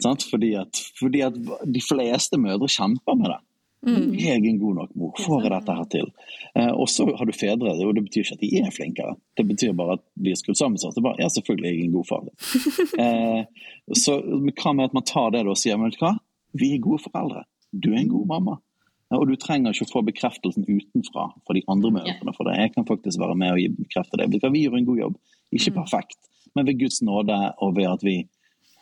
Speaker 1: fordi, at, fordi at de fleste mødre kjemper med det. Mm. Jeg er en god nok mor. Får jeg dette her til? Eh, og så har du fedre, og det betyr ikke at de er flinkere. Det betyr bare at de er skrudd sammen sånn. Det bare, ja, selvfølgelig er jeg en god far. eh, så hva med at man tar det og sier men vet du hva? Vi er gode foreldre. Du er en god mamma. Ja, og du trenger ikke å få bekreftelsen utenfra fra de andre mødrene for det. Jeg kan faktisk være med og bekrefte det. Vi gjør en god jobb. Ikke mm. perfekt, men ved Guds nåde og ved at vi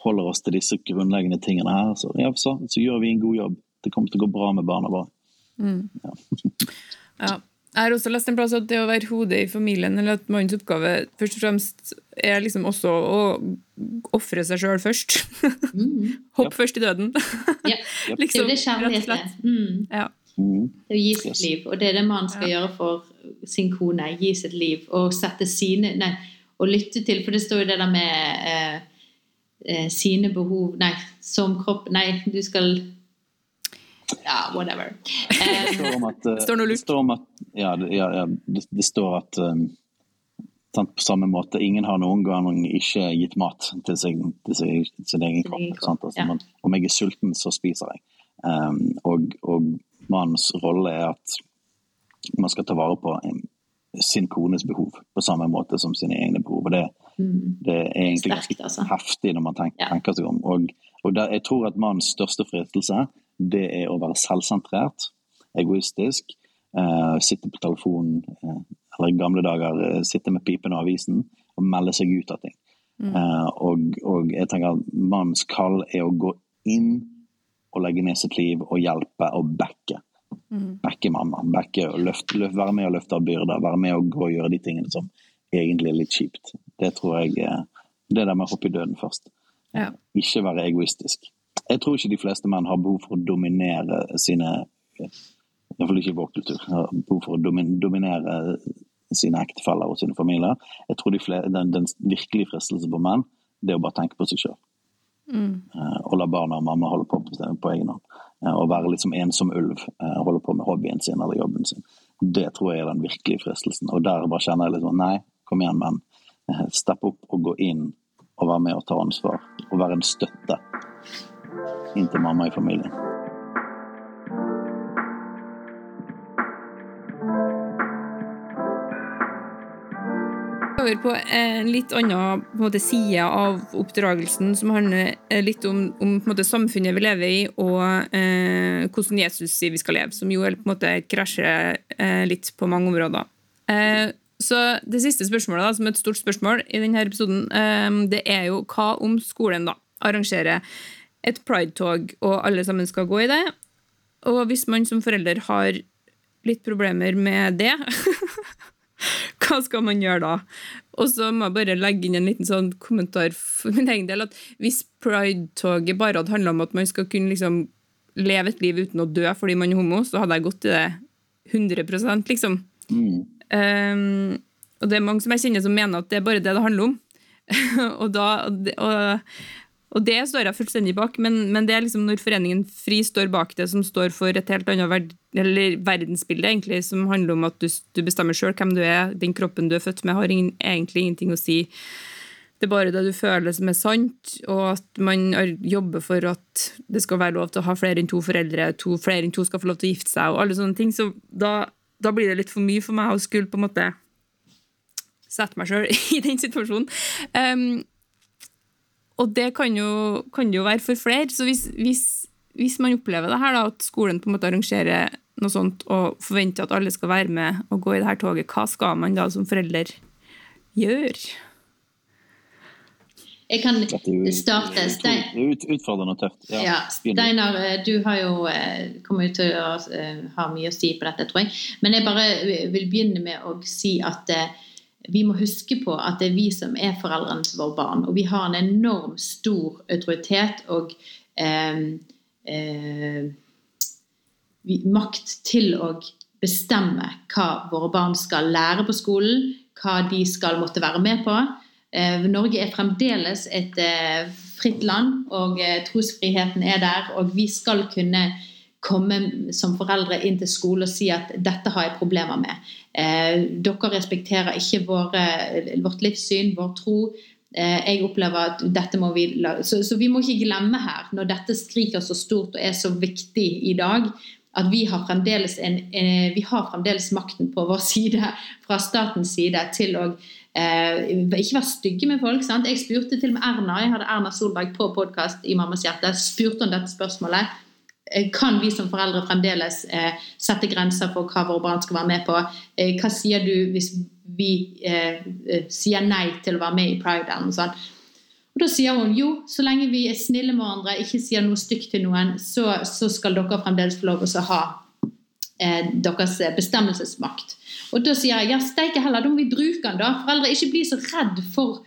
Speaker 1: holder oss til disse grunnleggende tingene her, så, ja, så, så gjør vi en god jobb det kommer til å gå bra med barna våre. Mm. Ja.
Speaker 2: ja. Jeg har også lest en plass at det å være hodet i familien, eller at mannens oppgave først og fremst er liksom også å ofre seg sjøl først. Mm. Hopp yep. først i døden.
Speaker 3: ja. liksom, det er jo det kjærlighet er. Mm. Ja. Mm. Det å gi sitt liv, og det er det man skal ja. gjøre for sin kone. Gi sitt liv og sette sine Nei, og lytte til, for det står jo det der med eh, eh, sine behov Nei, som kropp Nei, du skal ja, whatever.
Speaker 1: det står om at, står det står om at ja, ja, ja det, det, står at um, på samme måte Ingen har noen gang ikke gitt mat til, seg, til, seg, til sin egen kropp. Altså, man, om jeg er sulten, så spiser jeg. Um, og, og mannens rolle er at man skal ta vare på en, sin kones behov på samme måte som sine egne behov. og Det, mm. det er egentlig Sterkt, altså. heftig når man tenker, tenker seg om. Og, og der, jeg tror at mannens største fristelse det er å være selvsentrert, egoistisk, uh, sitte på telefonen, uh, eller i gamle dager uh, sitte med pipen og avisen og melde seg ut av ting. Mm. Og, og, jeg tenker at mannens kall er å gå inn og legge ned sitt liv og hjelpe og backe. Mm. Backe mamma. Backe og løft, løft, være med og løfte av byrder. Være med og gå og gjøre de tingene som egentlig er litt kjipt. Det tror jeg Det der med å hoppe i døden først. Ja. Ikke være egoistisk. Jeg tror ikke de fleste menn har behov for å dominere sine Iallfall ikke i vår kultur. Har behov for å dominere sine ektefeller og sine familier. Jeg tror de flere, den, den virkelige fristelsen på menn, det er å bare tenke på seg sjøl. Mm. Uh, og la barna og mamma holde på på, egen hånd. Uh, og være litt som ensom ulv. Uh, holde på med hobbyen sin eller jobben sin. Det tror jeg er den virkelige fristelsen. Og der bare kjenner jeg litt sånn Nei, kom igjen, menn. Stepp opp og gå inn og være med og ta ansvar. Og være en støtte inn til mamma i familien.
Speaker 2: over på en litt annen side av oppdragelsen, som handler eh, litt om, om måte, samfunnet vi lever i, og eh, hvordan Jesus sier vi skal leve, som jo på en måte krasjer eh, litt på mange områder. Eh, så Det siste spørsmålet, da, som er et stort spørsmål i denne episoden, eh, det er jo hva om skolen da arrangerer et pridetog, og alle sammen skal gå i det. Og hvis man som forelder har litt problemer med det, hva skal man gjøre da? Og så må jeg bare legge inn en liten sånn kommentar for min egen del. at Hvis pridetoget bare hadde handla om at man skal kunne liksom leve et liv uten å dø fordi man er homo, så hadde jeg gått i det 100 liksom. Mm. Um, og det er mange som jeg kjenner som mener at det er bare det det handler om. og, da, og, og, det står jeg fullstendig bak, men, men, det er liksom når Foreningen FRI står bak det, som står for et helt annet verd, verdensbilde, egentlig, som handler om at du, du bestemmer sjøl hvem du er, den kroppen du er født med, har ingen, egentlig ingenting å si. Det er bare det du føler som er sant, og at man jobber for at det skal være lov til å ha flere enn to foreldre, to, flere enn to skal få lov til å gifte seg, og alle sånne ting. Så da, da blir det litt for mye for meg å skulle på en måte sette meg sjøl i den situasjonen. Um, og det kan jo, kan jo, være for flere. Så hvis, hvis, hvis man opplever det her, da, at skolen på en måte arrangerer noe sånt og forventer at alle skal være med og gå i det her toget, hva skal man da som forelder gjøre?
Speaker 3: Jeg kan starte.
Speaker 1: Stein... Utfordrende og tøft.
Speaker 3: Ja. ja. Steinar, eh, du har jo, kommet kommer jo til å eh, ha mye å si på dette, tror jeg. Men jeg bare vil begynne med å si at vi må huske på at det er vi som er foreldrene til våre barn. Og vi har en enorm stor autoritet og eh, eh, makt til å bestemme hva våre barn skal lære på skolen, hva de skal måtte være med på. Eh, Norge er fremdeles et eh, fritt land, og eh, trosfriheten er der. Og vi skal kunne komme som foreldre inn til skole og si at dette har jeg problemer med. Eh, dere respekterer ikke våre, vårt livssyn, vår tro. Eh, jeg opplever at dette må vi så, så, vi må ikke glemme her, når dette skriker så stort og er så viktig i dag, at vi har fremdeles, en, eh, vi har fremdeles makten på vår side, fra statens side, til å eh, ikke være stygge med folk. Sant? Jeg spurte til og med Erna, jeg hadde Erna Solberg på podkast i Mammas hjerte, spurte om dette spørsmålet. Eh, kan vi som foreldre fremdeles eh, sette grenser for hva våre barn skal være med på? Eh, hva sier du hvis vi eh, eh sier nei til å være med i pride? Sånn? Og Da sier hun jo, så lenge vi er snille med hverandre, ikke sier noe stygt til noen, så, så, skal dere fremdeles få lov til å ha eh, deres bestemmelsesmakt. Og da sier jeg ja, steike heller, da må vi bruke den, da. Foreldre, ikke bli så redd for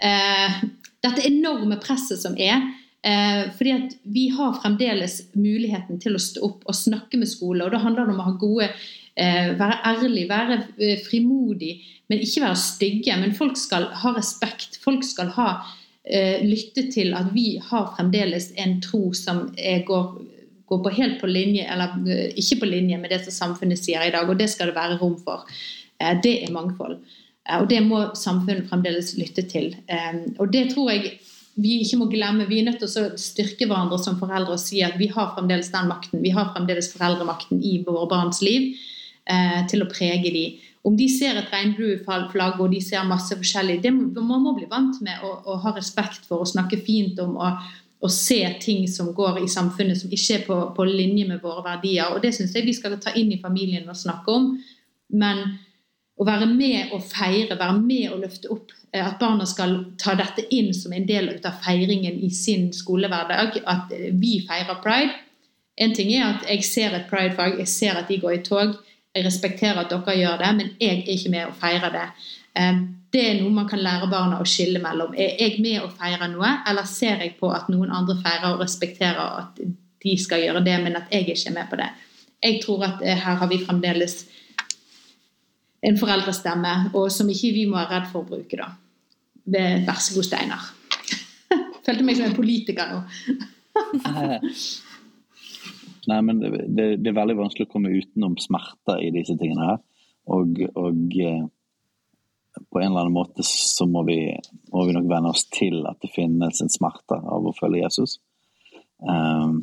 Speaker 3: dette enorme presset som er. Eh, fordi at vi har fremdeles muligheten til å stå opp og snakke med skole. og Da handler det om å ha gode, eh, være ærlig, være eh, frimodig, men ikke være stygge. Men folk skal ha respekt. Folk skal ha, eh, lytte til at vi har fremdeles en tro som går, går på helt på linje, eller eh, ikke på linje med det som samfunnet sier i dag. Og det skal det være rom for. Eh, det er mangfold. Og det må samfunnet fremdeles lytte til. Og det tror jeg vi ikke må glemme, vi er nødt til å styrke hverandre som foreldre og si at vi har fremdeles den makten. Vi har fremdeles foreldremakten i våre barns liv eh, til å prege dem. Om de ser et regnbueflagg og de ser masse forskjellig, det må, Man må bli vant med å, ha respekt for og snakke fint om og, og, se ting som går i samfunnet som ikke er på, på linje med våre verdier. Og Det syns jeg vi skal ta inn i familien og snakke om. Men å være med og feire, være med og løfte opp Eh, at barna skal ta dette inn som en del av feiringen i sin skolehverdag. At eh, vi feirer pride. En ting er at jeg ser et pridefag, jeg ser at de går i tog. Jeg respekterer at dere gjør det, men jeg er ikke med å feire det. Eh, det er noe man kan lære barna å skille mellom. Er jeg med å feire noe, eller ser jeg på at noen andre feirer og respekterer at de skal gjøre det, men at jeg ikke er med på det? Jeg tror at her har vi fremdeles en foreldrestemme, og som ikke vi må være redd for å bruke. da. Vær så god, Steinar. Følte meg som en politiker nå.
Speaker 1: Nei, men det, det, det, er veldig vanskelig å komme utenom smerter i disse tingene her. Og, og eh, på en eller annen måte så må vi, må vi, nok venne oss til at det finnes en smerte av å følge Jesus. Um,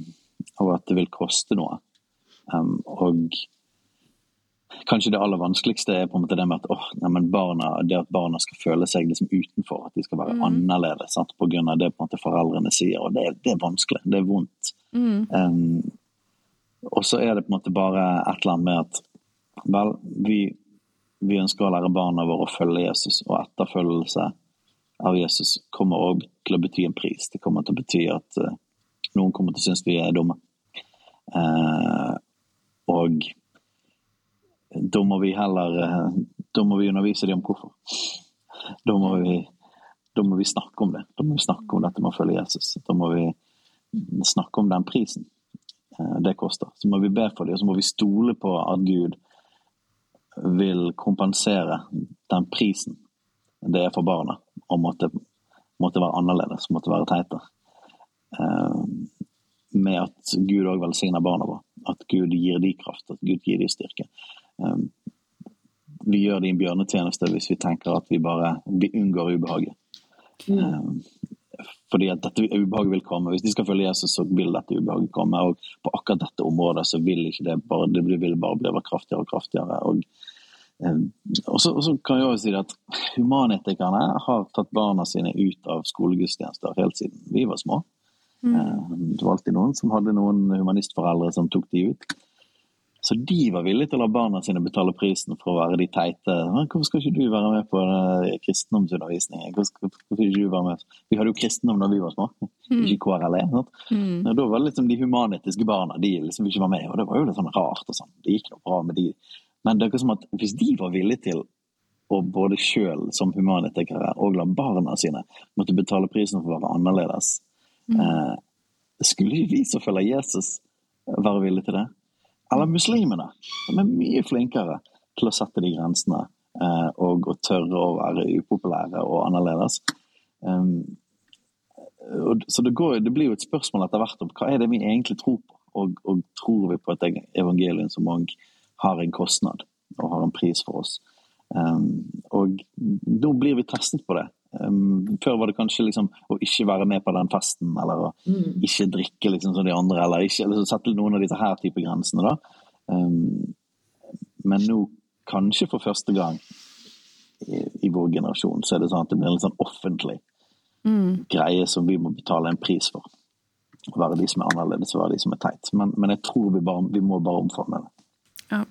Speaker 1: og at det vil koste noe. Um, og Kanskje det aller vanskeligste er på en måte det med at, oh, nei, barna, det at barna skal føle seg liksom utenfor, at de skal være mm. annerledes sant? på grunn av det på en måte foreldrene sier. og Det, det er vanskelig, det er vondt. Mm. Um, og så er det på en måte bare et eller annet med at vel, vi, vi ønsker å lære barna våre å følge Jesus, og etterfølgelse av Jesus kommer òg til å bety en pris. Det kommer til å bety at uh, noen kommer til å synes vi er dumme. Uh, og da må vi heller eh, Da må vi undervise dem om hvorfor. Da må vi, da må vi snakke om det. Da må vi snakke om dette med å følge Jesus. Da må vi snakke om den prisen eh, det koster. Så må vi be for dem, og så må vi stole på at Gud vil kompensere den prisen det er for barna å måtte, måtte være annerledes, måtte være teite. Uh, med at Gud òg velsigner barna våre. At Gud gir de kraft, at Gud gir de styrke. Um, vi gjør de en bjørnetjeneste hvis vi tenker at vi bare vi unngår ubehaget. Mm. Um, fordi at dette ubehaget vil komme. Hvis de skal følge Jesus, så vil dette ubehaget komme. Og på akkurat dette området så vil ikke det bare, det vil bare bli kraftigere og kraftigere. og Ehm, og så, kan jeg også si at Humanetikerne har tatt barna sine ut av skolegudstjenester helt siden vi var små. Mm. Ehm, det var alltid noen som hadde noen humanistforeldre som tok de ut. Så de var villige til å la barna sine betale prisen for å være de teite. Hvorfor skal ikke du være med på kristendomsundervisningen? Hvorfor skal ikke du være med? Vi hadde jo kristendom da vi var små, mm. ikke KRLE. Mm. Da var det liksom de humanetiske barna de liksom ikke var med, og det var jo litt sånn rart. og sånn. Det gikk noe bra med de men det er som at hvis de var villige til å både sjøl som humanetikere og la barna sine måtte betale prisen for å være annerledes, mm. eh, skulle ikke vi som følger Jesus, være villige til det? Eller muslimene, De er mye flinkere til å sette de grensene eh, og å tørre å være upopulære og annerledes. Um, og, så det, går, det, blir jo et spørsmål etter hvert om hva er det vi egentlig tror på, og, og tror vi på et evangelium som mange har en kostnad og har en pris for oss. Um, og nå blir vi testet på det. Um, før var det kanskje liksom å ikke være med på den festen, eller å mm. ikke drikke liksom som de andre, eller ikke eller sette noen av disse her type grensene. da. Um, men nå, kanskje for første gang i, i, vår generasjon, så er det sånn at det blir en litt sånn offentlig mm. greie som vi må betale en pris for. Å være de som er annerledes, og være de som er teit. Men, men jeg tror vi, bare, vi må bare omforme det.
Speaker 2: Ja.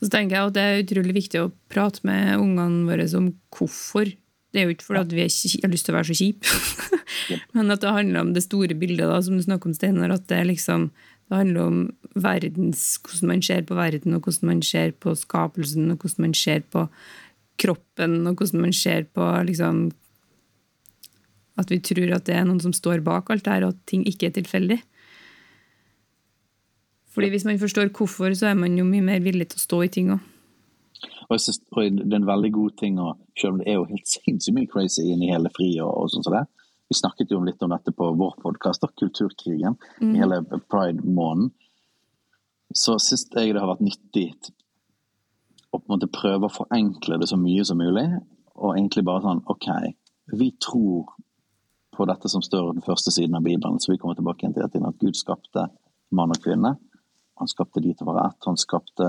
Speaker 2: Og så tenker jeg at Det er utrolig viktig å prate med ungene våre om hvorfor. Det er jo ikke fordi at vi har lyst til å være så kjipe, men at det handler om det store bildet, da, som du snakker om, Steinar. At det, liksom, det handler om verdens, hvordan man ser på verden, og hvordan man ser på skapelsen, og hvordan man ser på kroppen, og hvordan man ser på liksom, At vi tror at det er noen som står bak alt det her, og at ting ikke er tilfeldig. Fordi Hvis man forstår hvorfor, så er man jo mye mer villig til å stå i ting òg.
Speaker 1: Og jeg synes, og det er en veldig god ting, og selv om det er jo helt sinnssykt mye crazy inn i hele FRI og, og sånn som det. Vi snakket jo litt om dette på vår podkast, Kulturkrigen, mm. i hele pride-måneden. Så syns jeg det har vært nyttig å på en måte prøve å forenkle det så mye som mulig. Og egentlig bare sånn OK, vi tror på dette som står den første siden av Bibelen, så vi kommer tilbake igjen til at Gud skapte mann og kvinne. Han skapte de til å være ett. Han skapte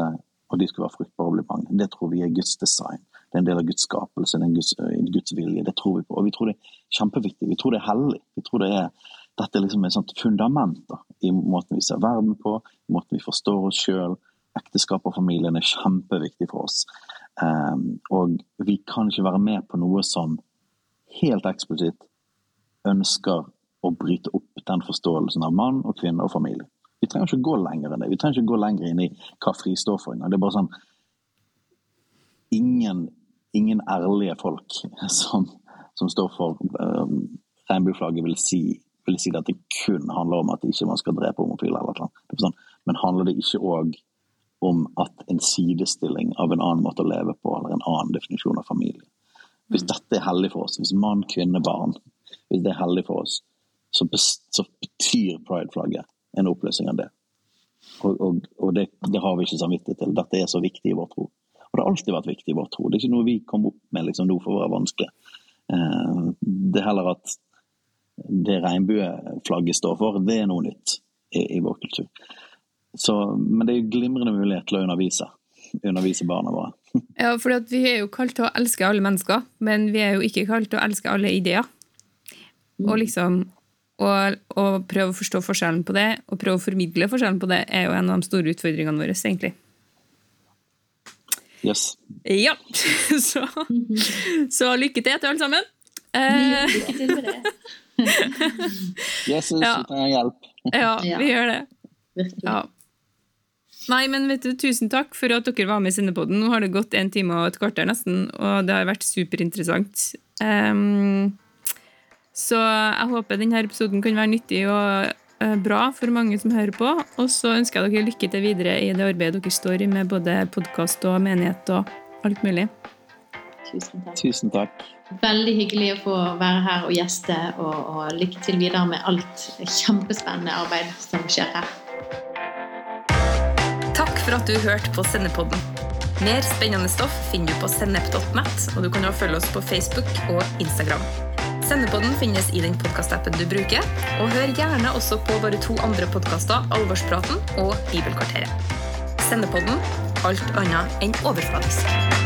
Speaker 1: og de skulle være fruktbare og bli mange. Det tror vi er Guds design. Det er en del av Guds skapelse, det er en Guds, en Guds vilje. Det tror vi på. Og vi tror det er kjempeviktig. Vi tror det er hellig. Vi tror det er, dette er liksom et sånt fundament da, i måten vi ser verden på, i måten vi forstår oss sjøl. Ekteskap og familien er kjempeviktig for oss. Um, og vi kan ikke være med på noe som helt eksplisitt ønsker å bryte opp den forståelsen av mann og kvinne og familie. Vi trenger ikke gå lenger enn det. Vi trenger ikke gå lenger inn i hva FRI står for. Det er bare sånn Ingen, ingen ærlige folk som, som står for um, regnbueflagget, vil si, vil si at det kun handler om at ikke man skal drepe homofile. eller noe. Sånn, men handler det ikke òg om at en sidestilling av en annen måte å leve på, eller en annen definisjon av familie? Hvis mm. dette er hellig for oss, hvis mann, kvinne, barn, hvis det er hellig for oss, så, så betyr pride-flagget en oppløsning av det. Og, og, og det, det, har vi ikke samvittighet til. Dette er så viktig i vår tro. Og det har alltid vært viktig i vår tro. Det er ikke noe vi kom opp med liksom, nå for å være vanskelig. Eh, det er heller at det regnbueflagget står for, det er noe nytt i, i vår kultur. Så, men det er glimrende mulighet til å undervise, undervise barna våre.
Speaker 2: Ja, for vi er jo kalt til å elske alle mennesker, men vi er jo ikke kalt til å elske alle ideer. Og liksom og, og prøve å forstå forskjellen på det, og prøve å formidle forskjellen på det, er jo en av de store utfordringene våre, egentlig.
Speaker 1: Yes.
Speaker 2: Ja. Så, så lykke til til alle sammen.
Speaker 3: Eh, lykke til med det.
Speaker 1: Jesus, ja. vi trenger hjelp.
Speaker 2: Ja, vi gjør det. Ja. Nei, men vet du, Tusen takk for at dere var med i sinnepodden, Nå har det gått en time og et kvarter nesten, og det har vært superinteressant. Um, så jeg håper denne episoden kan være nyttig og eh, bra for mange som hører på. Og så ønsker jeg dere lykke til videre i det arbeidet dere står i med både podkast og menighet og alt mulig.
Speaker 3: Tusen takk.
Speaker 1: Tusen takk.
Speaker 3: Veldig hyggelig å få være her og gjeste, og, og lykke til videre med alt kjempespennende arbeid som skjer her.
Speaker 2: Takk for at du hørte på Sendepodden. Mer spennende stoff finner du på sennep.net, og du kan også følge oss på Facebook og Instagram. Sendepodden finnes i den podkastappen du bruker, og hør gjerne også på våre to andre podkaster, Alvorspraten og Bibelkvarteret. Sendepodden alt annet enn overfladisk.